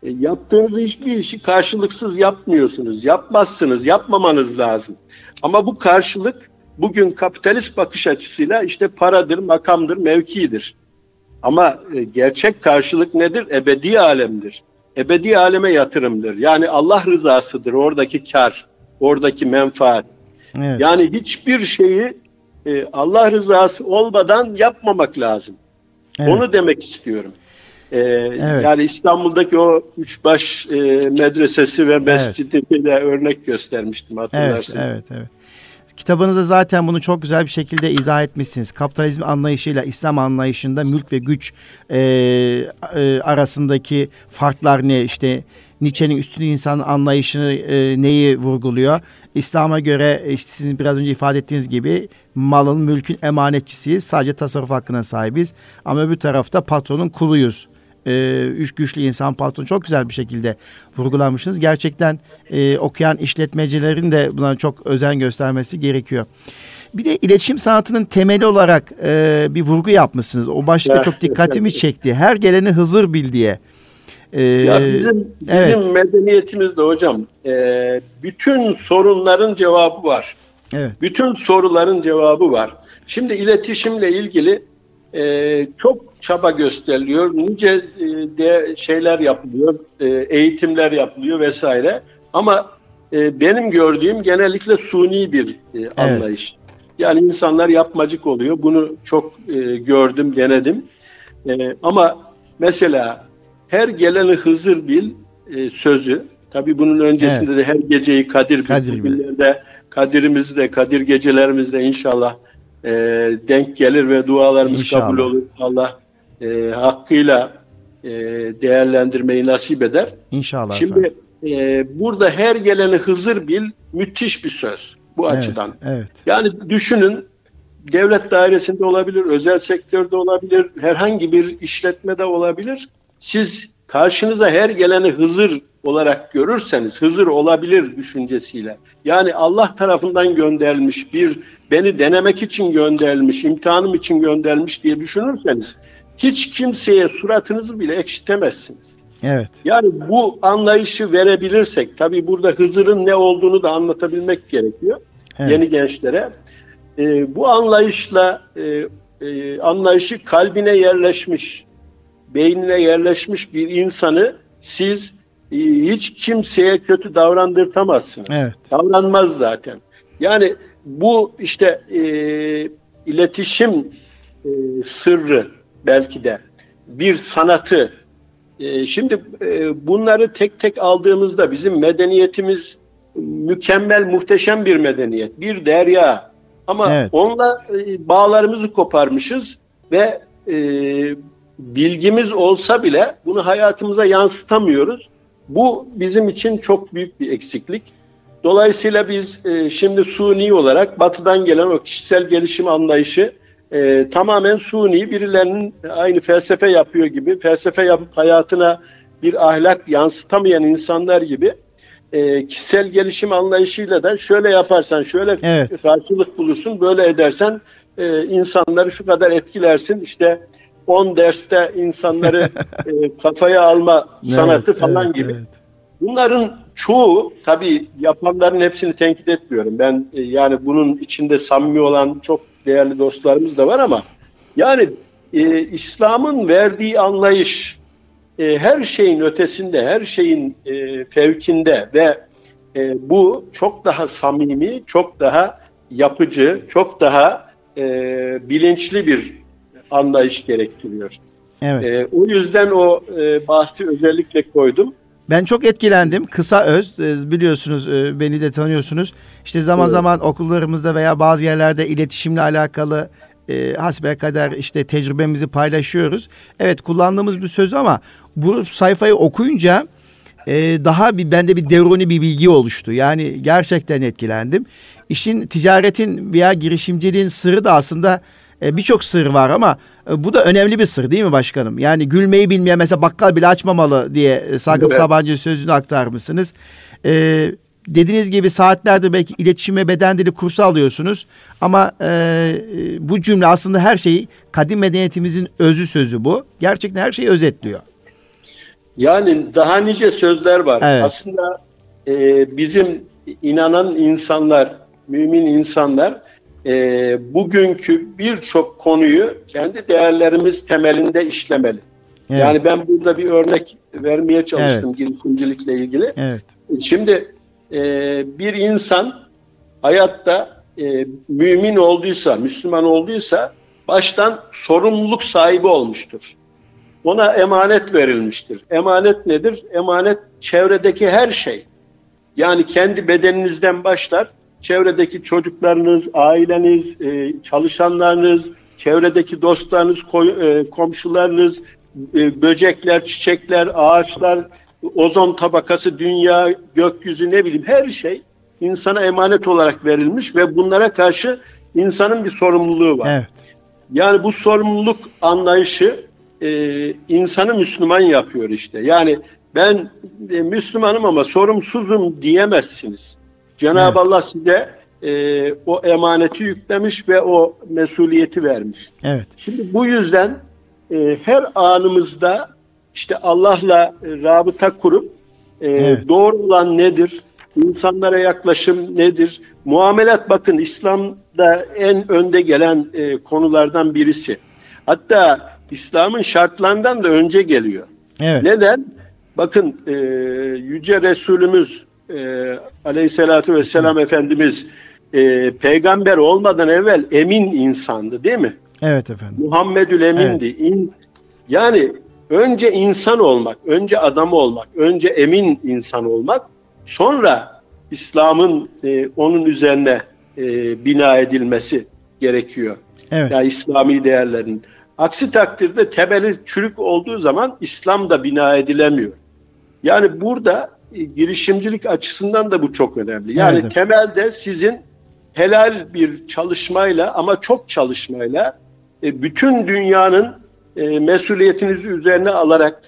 e, yaptığınız hiçbir işi karşılıksız yapmıyorsunuz. Yapmazsınız. Yapmamanız lazım. Ama bu karşılık bugün kapitalist bakış açısıyla işte paradır, makamdır, mevkidir. Ama e, gerçek karşılık nedir? Ebedi alemdir. Ebedi aleme yatırımdır. Yani Allah rızasıdır oradaki kar, oradaki menfaat. Evet. Yani hiçbir şeyi e, Allah rızası olmadan yapmamak lazım. evet. Onu demek istiyorum. E, Yani İstanbul'daki o Üçbaş e, Medresesi ve Mescidinde örnek göstermiştim Evet, hatırlarsın. evet, evet. Kitabınızda zaten bunu çok güzel bir şekilde izah etmişsiniz. Kapitalizm anlayışıyla İslam anlayışında mülk ve güç e, e, arasındaki farklar ne? İşte Nietzsche'nin üstün insan anlayışı e, neyi vurguluyor? İslam'a göre e, işte sizin biraz önce ifade ettiğiniz gibi malın, mülkün emanetçisiyiz. Sadece tasarruf hakkına sahibiz. Ama öbür tarafta patronun kuluyuz e, üç güçlü insan patronu çok güzel bir şekilde vurgulamışsınız. Gerçekten e, okuyan işletmecilerin de buna çok özen göstermesi gerekiyor. Bir de iletişim sanatının temeli olarak e, bir vurgu yapmışsınız. O başta çok dikkatimi çekti. Her geleni Hızır bil diye. E, Ya bizim, bizim evet. medeniyetimizde hocam e, bütün sorunların cevabı var. evet, Bütün soruların cevabı var. Şimdi iletişimle ilgili e, çok çaba gösteriliyor. Nice e, de şeyler yapılıyor, e, eğitimler yapılıyor vesaire. Ama e, benim gördüğüm genellikle suni bir e, anlayış. Yani insanlar yapmacık oluyor. Bunu çok e, gördüm, denedim. E, ama mesela her geleni Hızır bil e, sözü. Tabii bunun öncesinde de her geceyi Kadir. Kadir bil. Bugünlerde Kadir'imizde, Kadir gecelerimizde inşallah e, denk gelir ve dualarımız İnşallah. kabul olur. Allah e, hakkıyla e, değerlendirmeyi nasip eder. inşallah. Şimdi efendim. e, burada her geleni Hızır bil müthiş bir söz bu Evet, açıdan. Evet, Yani düşünün devlet dairesinde olabilir, özel sektörde olabilir, herhangi bir işletmede olabilir. Siz karşınıza her geleni Hızır olarak görürseniz, Hızır olabilir düşüncesiyle. Yani Allah tarafından gönderilmiş bir, beni denemek için gönderilmiş, imtihanım için gönderilmiş diye düşünürseniz hiç kimseye suratınızı bile ekşitemezsiniz. evet, Yani bu anlayışı verebilirsek, tabii burada Hızır'ın ne olduğunu da anlatabilmek gerekiyor evet. yeni gençlere. Ee, bu anlayışla e, e, anlayışı kalbine yerleşmiş, beynine yerleşmiş bir insanı siz e, hiç kimseye kötü davrandırtamazsınız. Evet. Davranmaz zaten. Yani bu işte e, iletişim e, sırrı belki de bir sanatı. E, şimdi e, bunları tek tek aldığımızda bizim medeniyetimiz mükemmel, muhteşem bir medeniyet. Bir derya. Ama Evet. onunla e, bağlarımızı koparmışız ve e, bilgimiz olsa bile bunu hayatımıza yansıtamıyoruz. Bu bizim için çok büyük bir eksiklik. Dolayısıyla biz e, şimdi suni olarak batıdan gelen o kişisel gelişim anlayışı e, tamamen suni birilerinin aynı felsefe yapıyor gibi felsefe yapıp hayatına bir ahlak yansıtamayan insanlar gibi e, kişisel gelişim anlayışıyla da şöyle yaparsan şöyle Evet. karşılık bulursun böyle edersen e, insanları şu kadar etkilersin işte 10 derste insanları e, kafaya alma sanatı Evet, falan evet, gibi. evet. Bunların çoğu tabii yapanların hepsini tenkit etmiyorum. Ben e, yani bunun içinde samimi olan çok değerli dostlarımız da var ama yani e, İslam'ın verdiği anlayış e, her şeyin ötesinde, her şeyin e, fevkinde ve e, bu çok daha samimi, çok daha yapıcı, çok daha e, bilinçli bir anlayış gerektiriyor. Evet. E, o yüzden o e, bahsi özellikle koydum. Ben çok etkilendim. Kısa öz e, biliyorsunuz e, beni de tanıyorsunuz. İşte zaman evet. zaman okullarımızda veya bazı yerlerde iletişimle alakalı e, hasbelkader işte tecrübemizi paylaşıyoruz. Evet kullandığımız bir söz ama bu sayfayı okuyunca e, daha bir bende bir devroni bir bilgi oluştu. Yani gerçekten etkilendim. İşin ticaretin veya girişimciliğin sırrı da aslında e, birçok sır var ama e, bu da önemli bir sır değil mi başkanım? Yani gülmeyi bilmeyen mesela bakkal bile açmamalı diye e, Sakıp evet. Sabancı sözünü aktarmışsınız. E, dediğiniz gibi saatlerdir belki iletişime beden dili kursu alıyorsunuz. Ama e, bu cümle aslında her şeyi kadim medeniyetimizin özü sözü bu. Gerçekten her şeyi özetliyor. Yani daha nice sözler var. Evet. Aslında e, bizim inanan insanlar, mümin insanlar e, bugünkü birçok konuyu kendi değerlerimiz temelinde işlemeli. Evet. Yani ben burada bir örnek vermeye çalıştım evet. girişimcilikle ilgili. Evet. Şimdi e, bir insan hayatta e, mümin olduysa, Müslüman olduysa baştan sorumluluk sahibi olmuştur. Ona emanet verilmiştir. Emanet nedir? Emanet çevredeki her şey. Yani kendi bedeninizden başlar, çevredeki çocuklarınız, aileniz, e, çalışanlarınız, çevredeki dostlarınız, e, komşularınız, e, böcekler, çiçekler, ağaçlar, ozon tabakası, dünya, gökyüzü ne bileyim her şey insana emanet olarak verilmiş ve bunlara karşı insanın bir sorumluluğu var. Evet. Yani bu sorumluluk anlayışı e, insanı Müslüman yapıyor işte. Yani ben e, Müslümanım ama sorumsuzum diyemezsiniz. Cenab-ı evet. Allah size e, o emaneti yüklemiş ve o mesuliyeti vermiş. Evet. Şimdi bu yüzden e, her anımızda işte Allah'la rabıta kurup e, evet. doğru olan nedir? İnsanlara yaklaşım nedir? Muamelat bakın İslam'da en önde gelen e, konulardan birisi. Hatta İslam'ın şartlarından da önce geliyor. Evet. Neden? Bakın e, Yüce Resulümüz e, Aleyhisselatü Vesselam Efendimiz e, peygamber olmadan evvel emin insandı değil mi? Evet efendim. Muhammedül Emin'di. Evet. İn, yani önce insan olmak, önce adam olmak, önce emin insan olmak, sonra İslam'ın e, onun üzerine e, bina edilmesi gerekiyor. Evet. Yani İslami değerlerin. Aksi takdirde temeli çürük olduğu zaman İslam da bina edilemiyor. Yani burada girişimcilik açısından da bu çok önemli. Yani evet. temelde sizin helal bir çalışmayla ama çok çalışmayla e, bütün dünyanın e, mesuliyetinizi üzerine alarak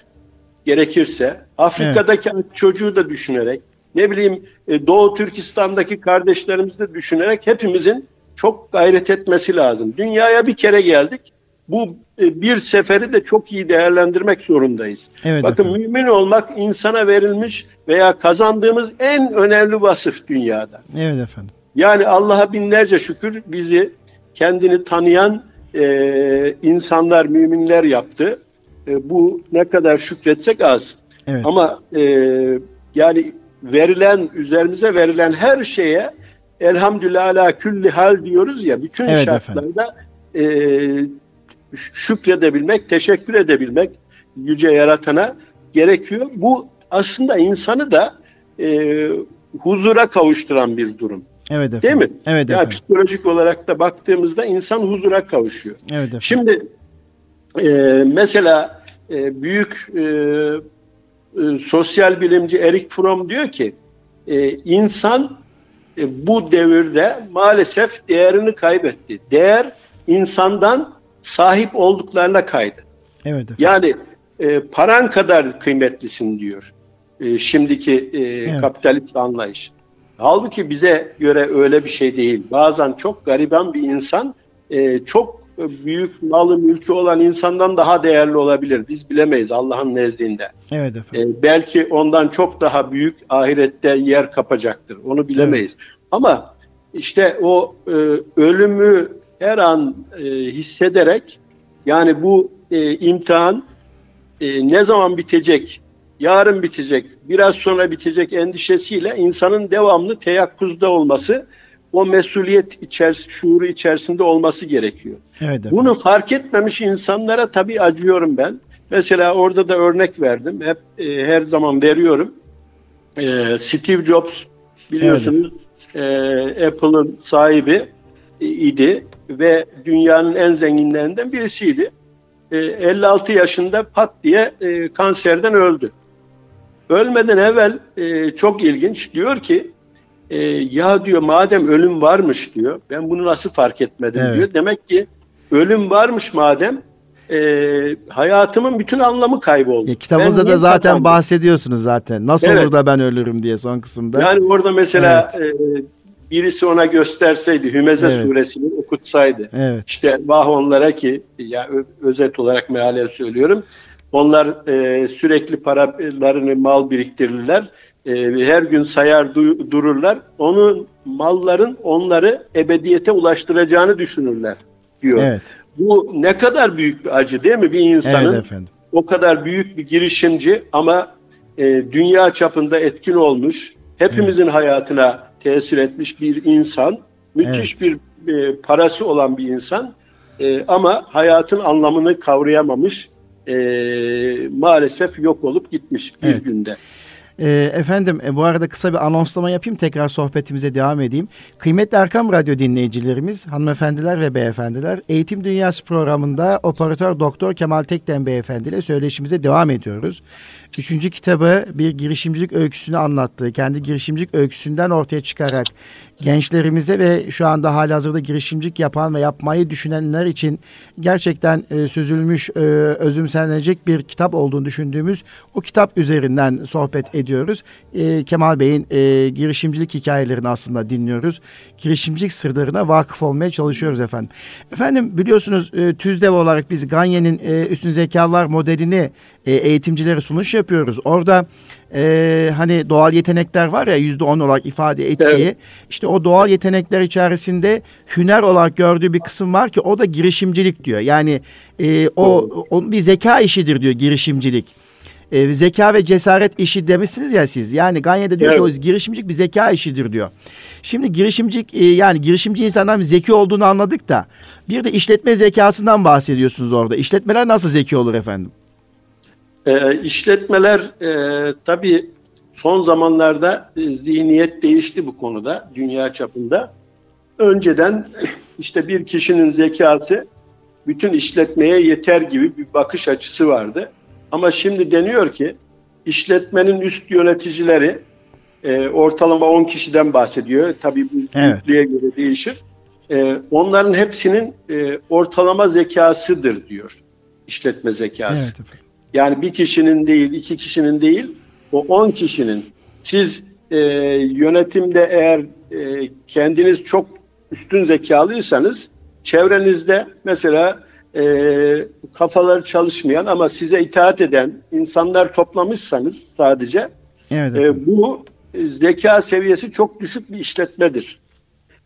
gerekirse Afrika'daki evet. çocuğu da düşünerek ne bileyim Doğu Türkistan'daki kardeşlerimizi de düşünerek hepimizin çok gayret etmesi lazım. Dünyaya bir kere geldik bu e, bir seferi de çok iyi değerlendirmek zorundayız. Evet, Bakın efendim. mümin olmak insana verilmiş veya kazandığımız en önemli vasıf dünyada. Evet efendim. Yani Allah'a binlerce şükür bizi kendini tanıyan e, insanlar, müminler yaptı. E, bu ne kadar şükretsek az. Evet. Ama e, yani verilen, üzerimize verilen her şeye elhamdülillah ala külli hal diyoruz ya bütün evet, şartlarda e, şükredebilmek, teşekkür edebilmek yüce yaratana gerekiyor. Bu aslında insanı da e, huzura kavuşturan bir durum. Evet efendim. Değil mi? Evet ya efendim. psikolojik olarak da baktığımızda insan huzura kavuşuyor. Evet efendim. Şimdi e, mesela e, büyük e, e, sosyal bilimci Erik Fromm diyor ki e, insan e, bu devirde maalesef değerini kaybetti. Değer insandan sahip olduklarına kaydı. Evet. Efendim. Yani e, paran kadar kıymetlisin diyor e, şimdiki e, evet. kapitalist anlayış. Halbuki bize göre öyle bir şey değil. Bazen çok gariban bir insan e, çok büyük malı mülkü olan insandan daha değerli olabilir. Biz bilemeyiz Allah'ın nezdinde. Evet efendim. Ee, belki ondan çok daha büyük ahirette yer kapacaktır. Onu bilemeyiz. Evet. Ama işte o e, ölümü her an e, hissederek yani bu e, imtihan e, ne zaman bitecek, yarın bitecek, biraz sonra bitecek endişesiyle insanın devamlı teyakkuzda olması, o mesuliyet içerisinde, şuuru içerisinde olması gerekiyor. Evet, efendim. Bunu fark etmemiş insanlara tabii acıyorum ben. Mesela orada da örnek verdim. Hep e, her zaman veriyorum. E, Steve Jobs biliyorsunuz evet. e, Apple'ın sahibi idi ve dünyanın en zenginlerinden birisiydi. 56 e, yaşında pat diye e, kanserden öldü. Ölmeden evvel e, çok ilginç diyor ki ya diyor madem ölüm varmış diyor ben bunu nasıl fark etmedim evet. diyor. Demek ki ölüm varmış madem e, hayatımın bütün anlamı kayboldu. Ya, kitabınızda da zaten kazandım? bahsediyorsunuz zaten. Nasıl evet. olur da ben ölürüm diye son kısımda. Yani orada mesela evet. e, birisi ona gösterseydi, Hümeze evet. suresini okutsaydı. Evet. İşte vah onlara ki, ya özet olarak mealen söylüyorum. Onlar e, sürekli paralarını mal biriktirirler. E, her gün sayar du- dururlar. Onun malların onları ebediyete ulaştıracağını düşünürler diyor. Evet. Bu ne kadar büyük bir acı değil mi bir insanın? Evet efendim. O kadar büyük bir girişimci ama e, dünya çapında etkin olmuş, hepimizin evet. hayatına tesir etmiş bir insan, müthiş evet. bir e, parası olan bir insan e, ama hayatın anlamını kavrayamamış, e, maalesef yok olup gitmiş bir evet. günde. E, efendim e, bu arada kısa bir anonslama yapayım tekrar sohbetimize devam edeyim. Kıymetli Erkam Radyo dinleyicilerimiz, hanımefendiler ve beyefendiler Eğitim Dünyası programında operatör doktor Kemal Tekten beyefendi ile söyleşimize devam ediyoruz. Üçüncü kitabı bir girişimcilik öyküsünü anlattığı, kendi girişimcilik öyküsünden ortaya çıkarak gençlerimize ve şu anda hali hazırda girişimcilik yapan ve yapmayı düşünenler için gerçekten e, süzülmüş, e, özümsenecek bir kitap olduğunu düşündüğümüz o kitap üzerinden sohbet ediyoruz. E, Kemal Bey'in e, girişimcilik hikayelerini aslında dinliyoruz. Girişimcilik sırlarına vakıf olmaya çalışıyoruz efendim. Efendim biliyorsunuz e, TÜZDEV olarak biz Ganye'nin e, üstün zekalar modelini e, eğitimcilere sunuş yapıyoruz. Orada e, hani doğal yetenekler var ya yüzde on olarak ifade ettiği evet. işte o doğal yetenekler içerisinde hüner olarak gördüğü bir kısım var ki o da girişimcilik diyor. Yani e, o, o bir zeka işidir diyor girişimcilik. E, zeka ve cesaret işi demişsiniz ya siz. Yani Ganye'de diyor evet. ki o girişimcilik bir zeka işidir diyor. Şimdi girişimcilik e, yani girişimci insandan bir zeki olduğunu anladık da bir de işletme zekasından bahsediyorsunuz orada. İşletmeler nasıl zeki olur efendim? E, işletmeler e, tabii son zamanlarda e, zihniyet değişti bu konuda dünya çapında. Önceden işte bir kişinin zekası bütün işletmeye yeter gibi bir bakış açısı vardı. Ama şimdi deniyor ki işletmenin üst yöneticileri e, ortalama 10 kişiden bahsediyor. Tabii bu evet. göre değişir. E, onların hepsinin e, ortalama zekasıdır diyor işletme zekası. Evet efendim. Yani bir kişinin değil, iki kişinin değil, o on kişinin. Siz e, yönetimde eğer e, kendiniz çok üstün zekalıysanız, çevrenizde mesela e, kafaları çalışmayan ama size itaat eden insanlar toplamışsanız sadece, evet, e, bu zeka seviyesi çok düşük bir işletmedir.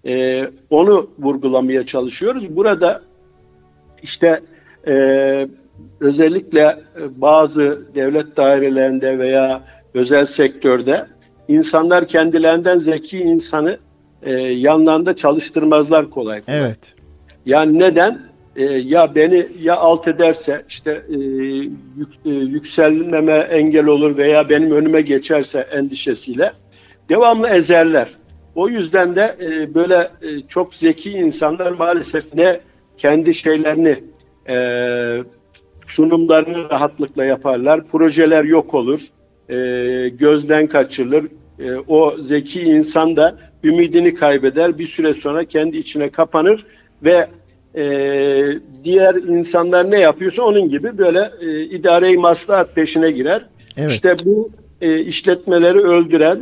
E, onu vurgulamaya çalışıyoruz. Burada işte e, özellikle e, bazı devlet dairelerinde veya özel sektörde insanlar kendilerinden zeki insanı e, yanlarında çalıştırmazlar kolay kolay. Evet. Yani neden? E, ya beni ya alt ederse işte e, yük, e, yükselmeme engel olur veya benim önüme geçerse endişesiyle devamlı ezerler. O yüzden de e, böyle e, çok zeki insanlar maalesef ne kendi şeylerini e, sunumlarını rahatlıkla yaparlar. Projeler yok olur, e, gözden kaçırılır. E, o zeki insan da ümidini kaybeder. Bir süre sonra kendi içine kapanır ve e, diğer insanlar ne yapıyorsa onun gibi böyle e, idare-i maslahat peşine girer. Evet. İşte bu e, işletmeleri öldüren,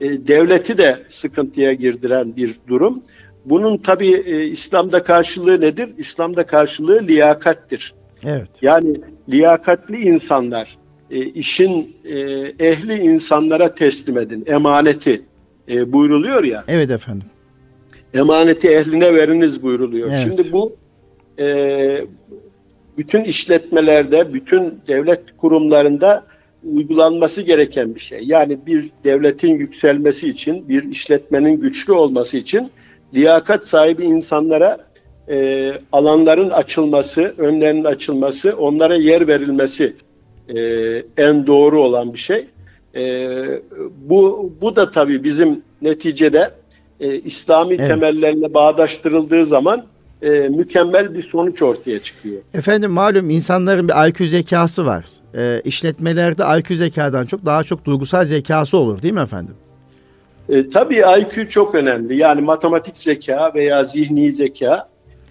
e, devleti de sıkıntıya girdiren bir durum. Bunun tabi e, İslam'da karşılığı nedir? İslam'da karşılığı liyakattir. Evet. Yani liyakatli insanlar e, işin e, ehli insanlara teslim edin. Emaneti e, buyruluyor ya. Evet efendim. Emaneti ehline veriniz buyruluyor. Evet. Şimdi bu e, bütün işletmelerde, bütün devlet kurumlarında uygulanması gereken bir şey. Yani bir devletin yükselmesi için, bir işletmenin güçlü olması için liyakat sahibi insanlara e, alanların açılması, önlerinin açılması, onlara yer verilmesi e, en doğru olan bir şey. E, bu bu da tabii bizim neticede e, İslami Evet. temellerine bağdaştırıldığı zaman e, mükemmel bir sonuç ortaya çıkıyor. Efendim malum insanların bir IQ zekası var. Ee, işletmelerde IQ zekadan çok daha çok duygusal zekası olur değil mi efendim? E, tabii IQ çok önemli. Yani matematik zeka veya zihni zeka.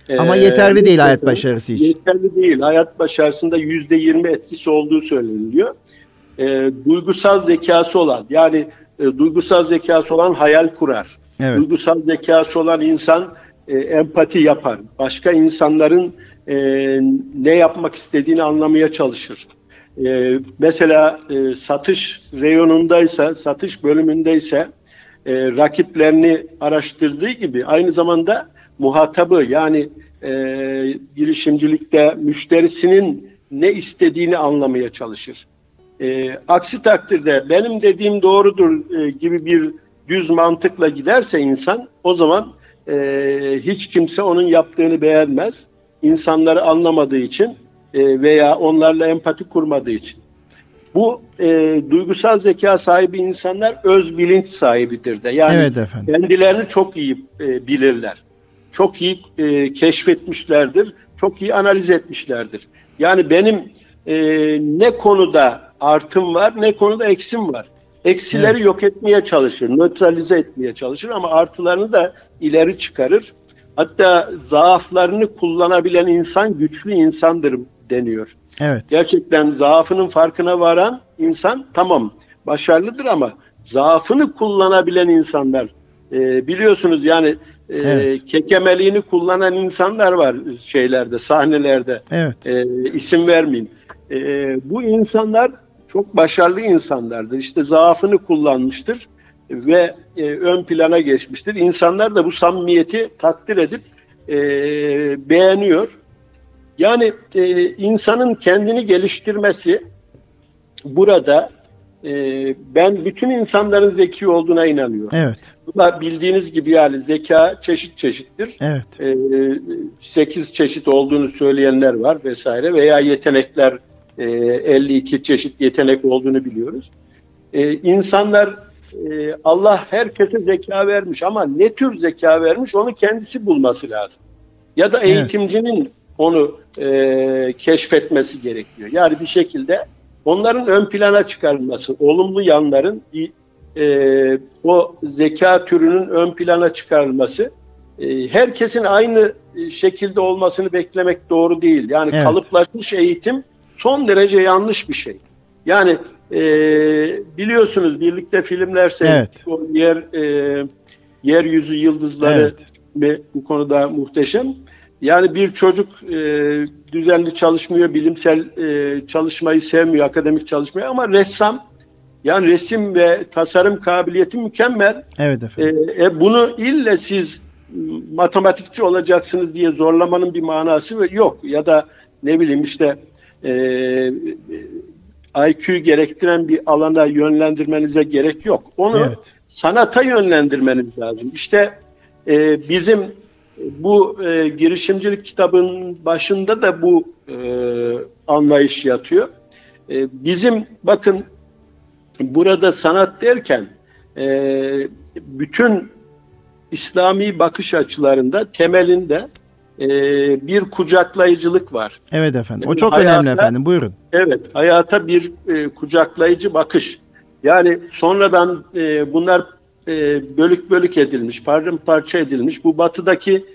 e, Ama yeterli değil hayat başarısı için. Yeterli değil. Hayat başarısında yüzde yirmi etkisi olduğu söyleniliyor. E, duygusal zekası olan yani e, duygusal zekası olan hayal kurar. Evet. Duygusal zekası olan insan e, empati yapar. Başka insanların e, ne yapmak istediğini anlamaya çalışır. E, mesela e, satış reyonundaysa, satış bölümündeyse e, rakiplerini araştırdığı gibi aynı zamanda muhatabı yani e, girişimcilikte müşterisinin ne istediğini anlamaya çalışır. E, aksi takdirde benim dediğim doğrudur e, gibi bir düz mantıkla giderse insan o zaman e, hiç kimse onun yaptığını beğenmez. İnsanları anlamadığı için e, veya onlarla empati kurmadığı için. Bu e, duygusal zeka sahibi insanlar öz bilinç sahibidir de. Yani Evet efendim. kendilerini çok iyi e, bilirler. Çok iyi e, keşfetmişlerdir. Çok iyi analiz etmişlerdir. Yani benim e, ne konuda artım var ne konuda eksim var. Eksileri Evet. yok etmeye çalışır, nötralize etmeye çalışır ama artılarını da ileri çıkarır. Hatta zaaflarını kullanabilen insan güçlü insandır deniyor. Evet. Gerçekten zaafının farkına varan insan tamam başarılıdır ama zaafını kullanabilen insanlar e, biliyorsunuz yani e, Evet. kekemeliğini kullanan insanlar var şeylerde sahnelerde Evet. e, isim vermeyeyim. E, bu insanlar çok başarılı insanlardır. İşte zaafını kullanmıştır ve e, ön plana geçmiştir. İnsanlar da bu samimiyeti takdir edip e, beğeniyor. Yani e, insanın kendini geliştirmesi burada e, ben bütün insanların zeki olduğuna inanıyorum. Evet. Bunlar bildiğiniz gibi yani zeka çeşit çeşittir. Evet. E, 8 çeşit olduğunu söyleyenler var vesaire veya yetenekler e, 52 çeşit yetenek olduğunu biliyoruz. E, insanlar e, Allah herkese zeka vermiş ama ne tür zeka vermiş onu kendisi bulması lazım. Ya da Evet. eğitimcinin onu e, keşfetmesi gerekiyor. Yani bir şekilde onların ön plana çıkarılması, olumlu yanların e, o zeka türünün ön plana çıkarılması e, herkesin aynı e, şekilde olmasını beklemek doğru değil. Yani Evet. kalıplaşmış eğitim son derece yanlış bir şey. Yani e, biliyorsunuz birlikte filmler seyrettik. O yer e, yeryüzü yıldızları Evet. ve bu konuda muhteşem. Yani bir çocuk e, düzenli çalışmıyor, bilimsel e, çalışmayı sevmiyor, akademik çalışmayı ama ressam yani resim ve tasarım kabiliyeti mükemmel. Evet E, efendim. e, bunu ille siz matematikçi olacaksınız diye zorlamanın bir manası yok. Ya da ne bileyim işte e, IQ gerektiren bir alana yönlendirmenize gerek yok. Onu Evet. sanata yönlendirmeniz lazım. İşte e, bizim bu e, girişimcilik kitabının başında da bu e, anlayış yatıyor. E, bizim bakın burada sanat derken e, bütün İslami bakış açılarında temelinde e, bir kucaklayıcılık var. Evet efendim. O çok hayata- önemli efendim. Buyurun. Evet, hayata bir e, kucaklayıcı bakış. Yani sonradan e, bunlar e, bölük bölük edilmiş, paramparça edilmiş. Bu batıdaki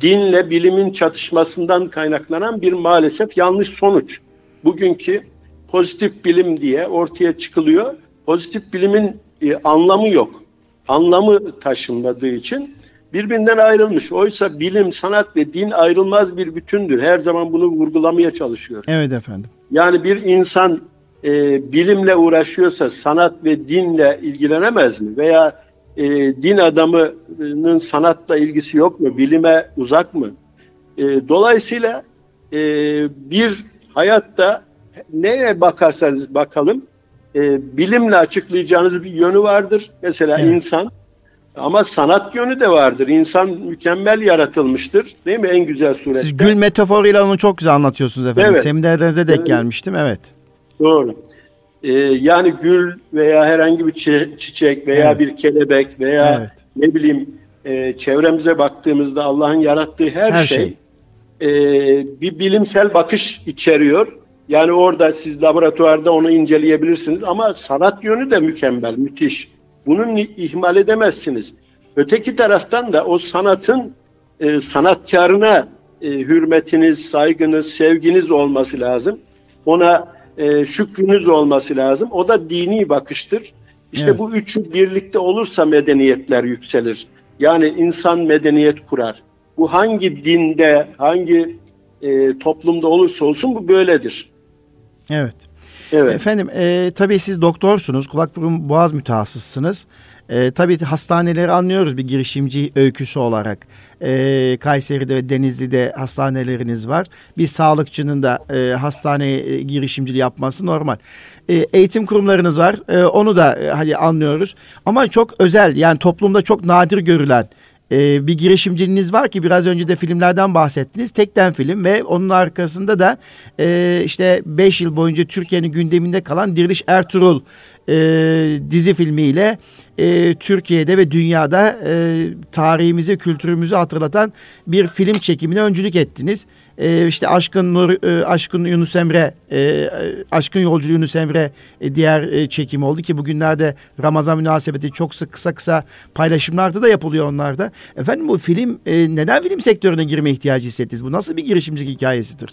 dinle bilimin çatışmasından kaynaklanan bir maalesef yanlış sonuç. Bugünkü pozitif bilim diye ortaya çıkılıyor. Pozitif bilimin e, anlamı yok. Anlamı taşınmadığı için birbirinden ayrılmış. Oysa bilim, sanat ve din ayrılmaz bir bütündür. Her zaman bunu vurgulamaya çalışıyor. Evet efendim. Yani bir insan e, bilimle uğraşıyorsa sanat ve dinle ilgilenemez mi? Veya e, din adamının sanatla ilgisi yok mu? Bilime uzak mı? E, dolayısıyla e, bir hayatta neye bakarsanız bakalım e, bilimle açıklayacağınız bir yönü vardır. Mesela evet. insan ama sanat yönü de vardır. İnsan mükemmel yaratılmıştır. Değil mi? En güzel surette. Siz gül metaforuyla onu çok güzel anlatıyorsunuz efendim. Evet. Seminerlerinize denk evet. gelmiştim. Evet. Doğru. Ee, yani gül veya herhangi bir çiçek veya evet. bir kelebek veya evet. ne bileyim e, çevremize baktığımızda Allah'ın yarattığı her, her şey, şey. E, bir bilimsel bakış içeriyor. Yani orada siz laboratuvarda onu inceleyebilirsiniz ama sanat yönü de mükemmel, müthiş. Bunun ihmal edemezsiniz. Öteki taraftan da o sanatın e, sanatkarına e, hürmetiniz, saygınız, sevginiz olması lazım. Ona e, şükrünüz olması lazım. O da dini bakıştır. İşte evet. bu üçü birlikte olursa medeniyetler yükselir. Yani insan medeniyet kurar. Bu hangi dinde, hangi e, toplumda olursa olsun bu böyledir. Evet. Evet. Efendim e, tabii siz doktorsunuz, kulak burun boğaz mütehassıssınız. E, tabii hastaneleri anlıyoruz bir girişimci öyküsü olarak. E, Kayseri'de ve Denizli'de hastaneleriniz var. Bir sağlıkçının da e, hastaneye girişimciliği yapması normal. E, eğitim kurumlarınız var. E, onu da e, hani anlıyoruz. Ama çok özel yani toplumda çok nadir görülen e, bir girişimciliğiniz var ki biraz önce de filmlerden bahsettiniz. Tekten film ve onun arkasında da e, işte 5 yıl boyunca Türkiye'nin gündeminde kalan Diriliş Ertuğrul e, dizi filmiyle e, Türkiye'de ve dünyada e, tarihimizi, kültürümüzü hatırlatan bir film çekimine öncülük ettiniz. E, işte Aşkın Nur, e, Aşkın Yunus Emre, e, Aşkın Yolculuğu Yunus Emre e, diğer e, çekim oldu ki bugünlerde Ramazan münasebeti çok sık kısa kısa paylaşımlarda da yapılıyor onlarda. Efendim bu film e, neden film sektörüne girme ihtiyacı hissettiniz? Bu nasıl bir girişimcilik hikayesidir?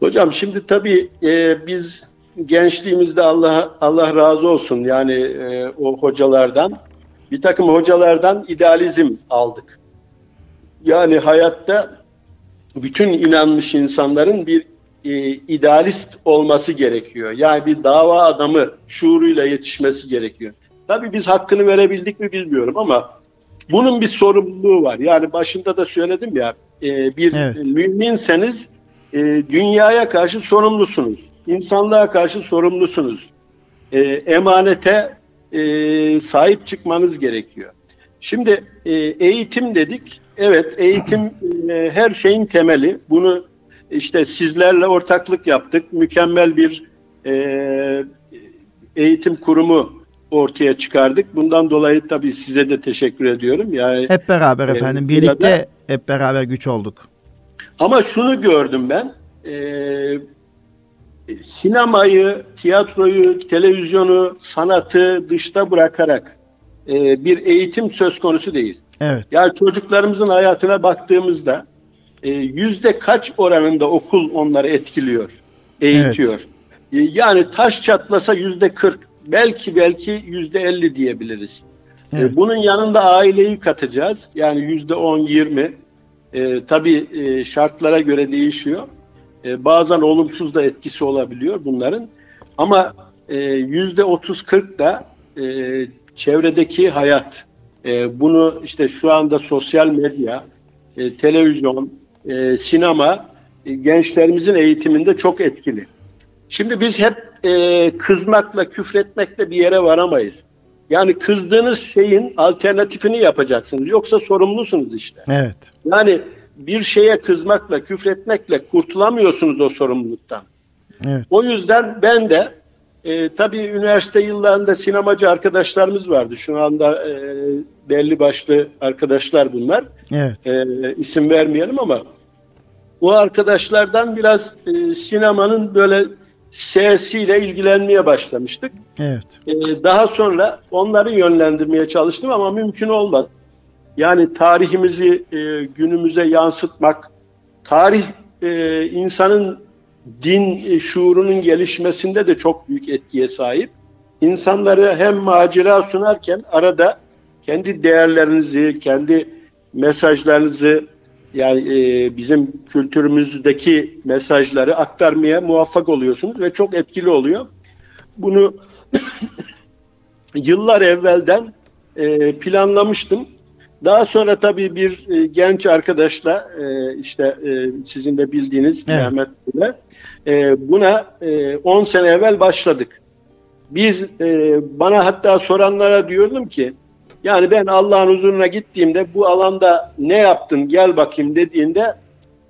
Hocam şimdi tabii e, biz gençliğimizde Allah Allah razı olsun yani e, o hocalardan bir takım hocalardan idealizm aldık. Yani hayatta bütün inanmış insanların bir e, idealist olması gerekiyor. Yani bir dava adamı şuuruyla yetişmesi gerekiyor. Tabii biz hakkını verebildik mi bilmiyorum ama bunun bir sorumluluğu var. Yani başında da söyledim ya e, bir evet. müminseniz e, dünyaya karşı sorumlusunuz insanlığa karşı sorumlusunuz. E, emanete e, sahip çıkmanız gerekiyor. Şimdi e, eğitim dedik. Evet eğitim e, her şeyin temeli. Bunu işte sizlerle ortaklık yaptık. Mükemmel bir e, eğitim kurumu ortaya çıkardık. Bundan dolayı tabii size de teşekkür ediyorum. Yani hep beraber e, efendim birlikte burada, hep beraber güç olduk. Ama şunu gördüm ben. E, sinemayı, tiyatroyu, televizyonu, sanatı dışta bırakarak e, bir eğitim söz konusu değil. Evet. Yani çocuklarımızın hayatına baktığımızda e, yüzde kaç oranında okul onları etkiliyor, eğitiyor. Evet. E, yani taş çatlasa yüzde kırk, belki belki yüzde elli diyebiliriz. E, evet. E, bunun yanında aileyi katacağız. Yani yüzde on, yirmi. E, tabii e, şartlara göre değişiyor. E, bazen olumsuz da etkisi olabiliyor bunların. Ama e, yüzde 30-40 da e, çevredeki hayat. E, bunu işte şu anda sosyal medya, e, televizyon, e, sinema e, gençlerimizin eğitiminde çok etkili. Şimdi biz hep e, kızmakla, küfretmekle bir yere varamayız. Yani kızdığınız şeyin alternatifini yapacaksınız. Yoksa sorumlusunuz işte. Evet. Yani bir şeye kızmakla, küfretmekle kurtulamıyorsunuz o sorumluluktan. Evet. O yüzden ben de e, tabii üniversite yıllarında sinemacı arkadaşlarımız vardı. Şu anda e, belli başlı arkadaşlar bunlar. Evet. E, isim vermeyelim ama o arkadaşlardan biraz e, sinemanın böyle sesiyle ilgilenmeye başlamıştık. Evet. E, daha sonra onları yönlendirmeye çalıştım ama mümkün olmadı. Yani tarihimizi e, günümüze yansıtmak, tarih e, insanın din e, şuurunun gelişmesinde de çok büyük etkiye sahip. İnsanları hem macera sunarken arada kendi değerlerinizi, kendi mesajlarınızı yani e, bizim kültürümüzdeki mesajları aktarmaya muvaffak oluyorsunuz ve çok etkili oluyor. Bunu yıllar evvelden e, planlamıştım. Daha sonra tabii bir e, genç arkadaşla e, işte e, sizin de bildiğiniz evet. Mehmet Bey'le e, buna 10 e, sene evvel başladık. Biz e, bana hatta soranlara diyordum ki yani ben Allah'ın huzuruna gittiğimde bu alanda ne yaptın gel bakayım dediğinde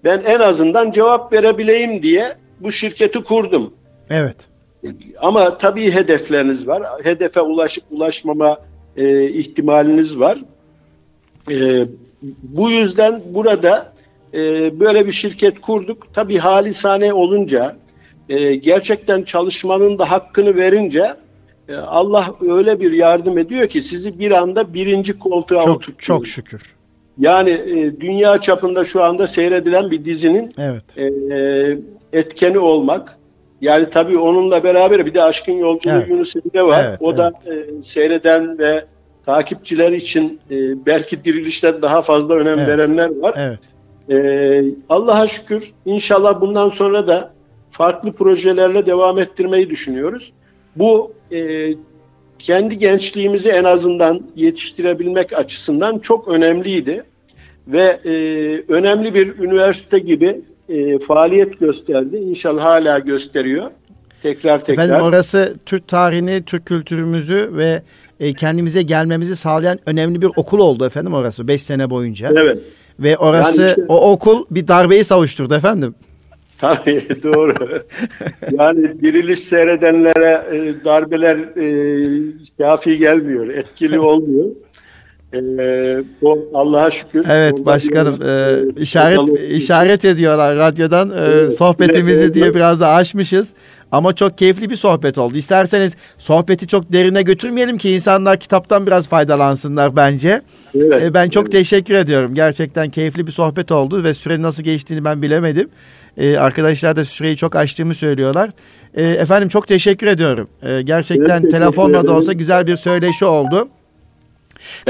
ben en azından cevap verebileyim diye bu şirketi kurdum. Evet. Ama tabii hedefleriniz var. Hedefe ulaşıp ulaşmama e, ihtimaliniz var. E, bu yüzden burada e, böyle bir şirket kurduk. Tabii halisane olunca, e, gerçekten çalışmanın da hakkını verince e, Allah öyle bir yardım ediyor ki sizi bir anda birinci koltuğa çok, oturtuyor. Çok şükür. Yani e, dünya çapında şu anda seyredilen bir dizinin evet. e, etkeni olmak. Yani tabii onunla beraber bir de Aşkın Yolculuğu evet. Yunus Emre var. Evet, o da evet. e, seyreden ve takipçiler için e, belki dirilişten daha fazla önem evet. verenler var. Evet. E, Allah'a şükür inşallah bundan sonra da farklı projelerle devam ettirmeyi düşünüyoruz. Bu e, kendi gençliğimizi en azından yetiştirebilmek açısından çok önemliydi. Ve e, önemli bir üniversite gibi e, faaliyet gösterdi. İnşallah hala gösteriyor. Tekrar tekrar. Efendim orası Türk tarihini, Türk kültürümüzü ve e, kendimize gelmemizi sağlayan önemli bir okul oldu efendim orası 5 sene boyunca. Evet. Ve orası yani işte, o okul bir darbeyi savuşturdu efendim. Tabii doğru. yani diriliş seyredenlere e, darbeler e, kafi gelmiyor, etkili olmuyor. Ee, o Allah'a şükür. Evet başkanım e, işaret işaret ediyorlar radyodan e, evet, sohbetimizi evet, diye biraz da aşmışız. Ama çok keyifli bir sohbet oldu. İsterseniz sohbeti çok derine götürmeyelim ki insanlar kitaptan biraz faydalansınlar bence. Evet, e, ben çok evet. teşekkür ediyorum. Gerçekten keyifli bir sohbet oldu ve sürenin nasıl geçtiğini ben bilemedim. E, arkadaşlar da süreyi çok açtığımı söylüyorlar. E, efendim çok teşekkür ediyorum. E, gerçekten evet, telefonla da olsa güzel bir söyleşi oldu.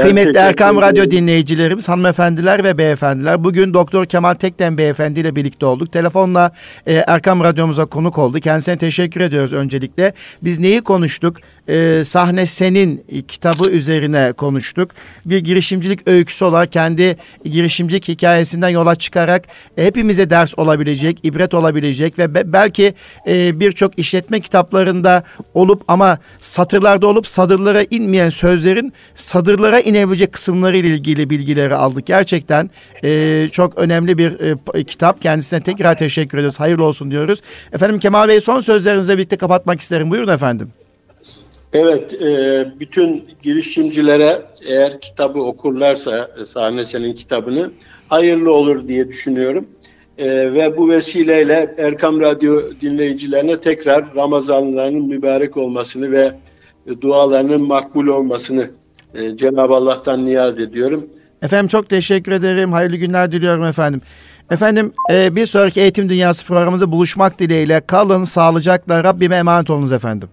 Kıymetli Erkam Radyo dinleyicilerimiz, hanımefendiler ve beyefendiler. Bugün Doktor Kemal Tekten beyefendi ile birlikte olduk. Telefonla e, Erkam Radyomuza konuk oldu. Kendisine teşekkür ediyoruz öncelikle. Biz neyi konuştuk? E, Sahne Senin kitabı üzerine konuştuk. Bir girişimcilik öyküsü olarak kendi girişimcilik hikayesinden yola çıkarak hepimize ders olabilecek, ibret olabilecek ve be, belki e, birçok işletme kitaplarında olup ama satırlarda olup sadırlara inmeyen sözlerin sadırlara inebilecek kısımları ile ilgili bilgileri aldık. Gerçekten e, çok önemli bir e, kitap. Kendisine tekrar teşekkür ediyoruz. Hayırlı olsun diyoruz. Efendim Kemal Bey son sözlerinizle birlikte kapatmak isterim. Buyurun efendim. Evet, e, bütün girişimcilere eğer kitabı okurlarsa e, Sahne Senin kitabını hayırlı olur diye düşünüyorum. E, ve bu vesileyle Erkam Radyo dinleyicilerine tekrar Ramazanlarının mübarek olmasını ve dualarının makbul olmasını Cenab-ı Allah'tan niyaz ediyorum. Efendim çok teşekkür ederim. Hayırlı günler diliyorum efendim. Efendim bir sonraki Eğitim Dünyası programımızda buluşmak dileğiyle kalın sağlıcakla Rabbime emanet olunuz efendim.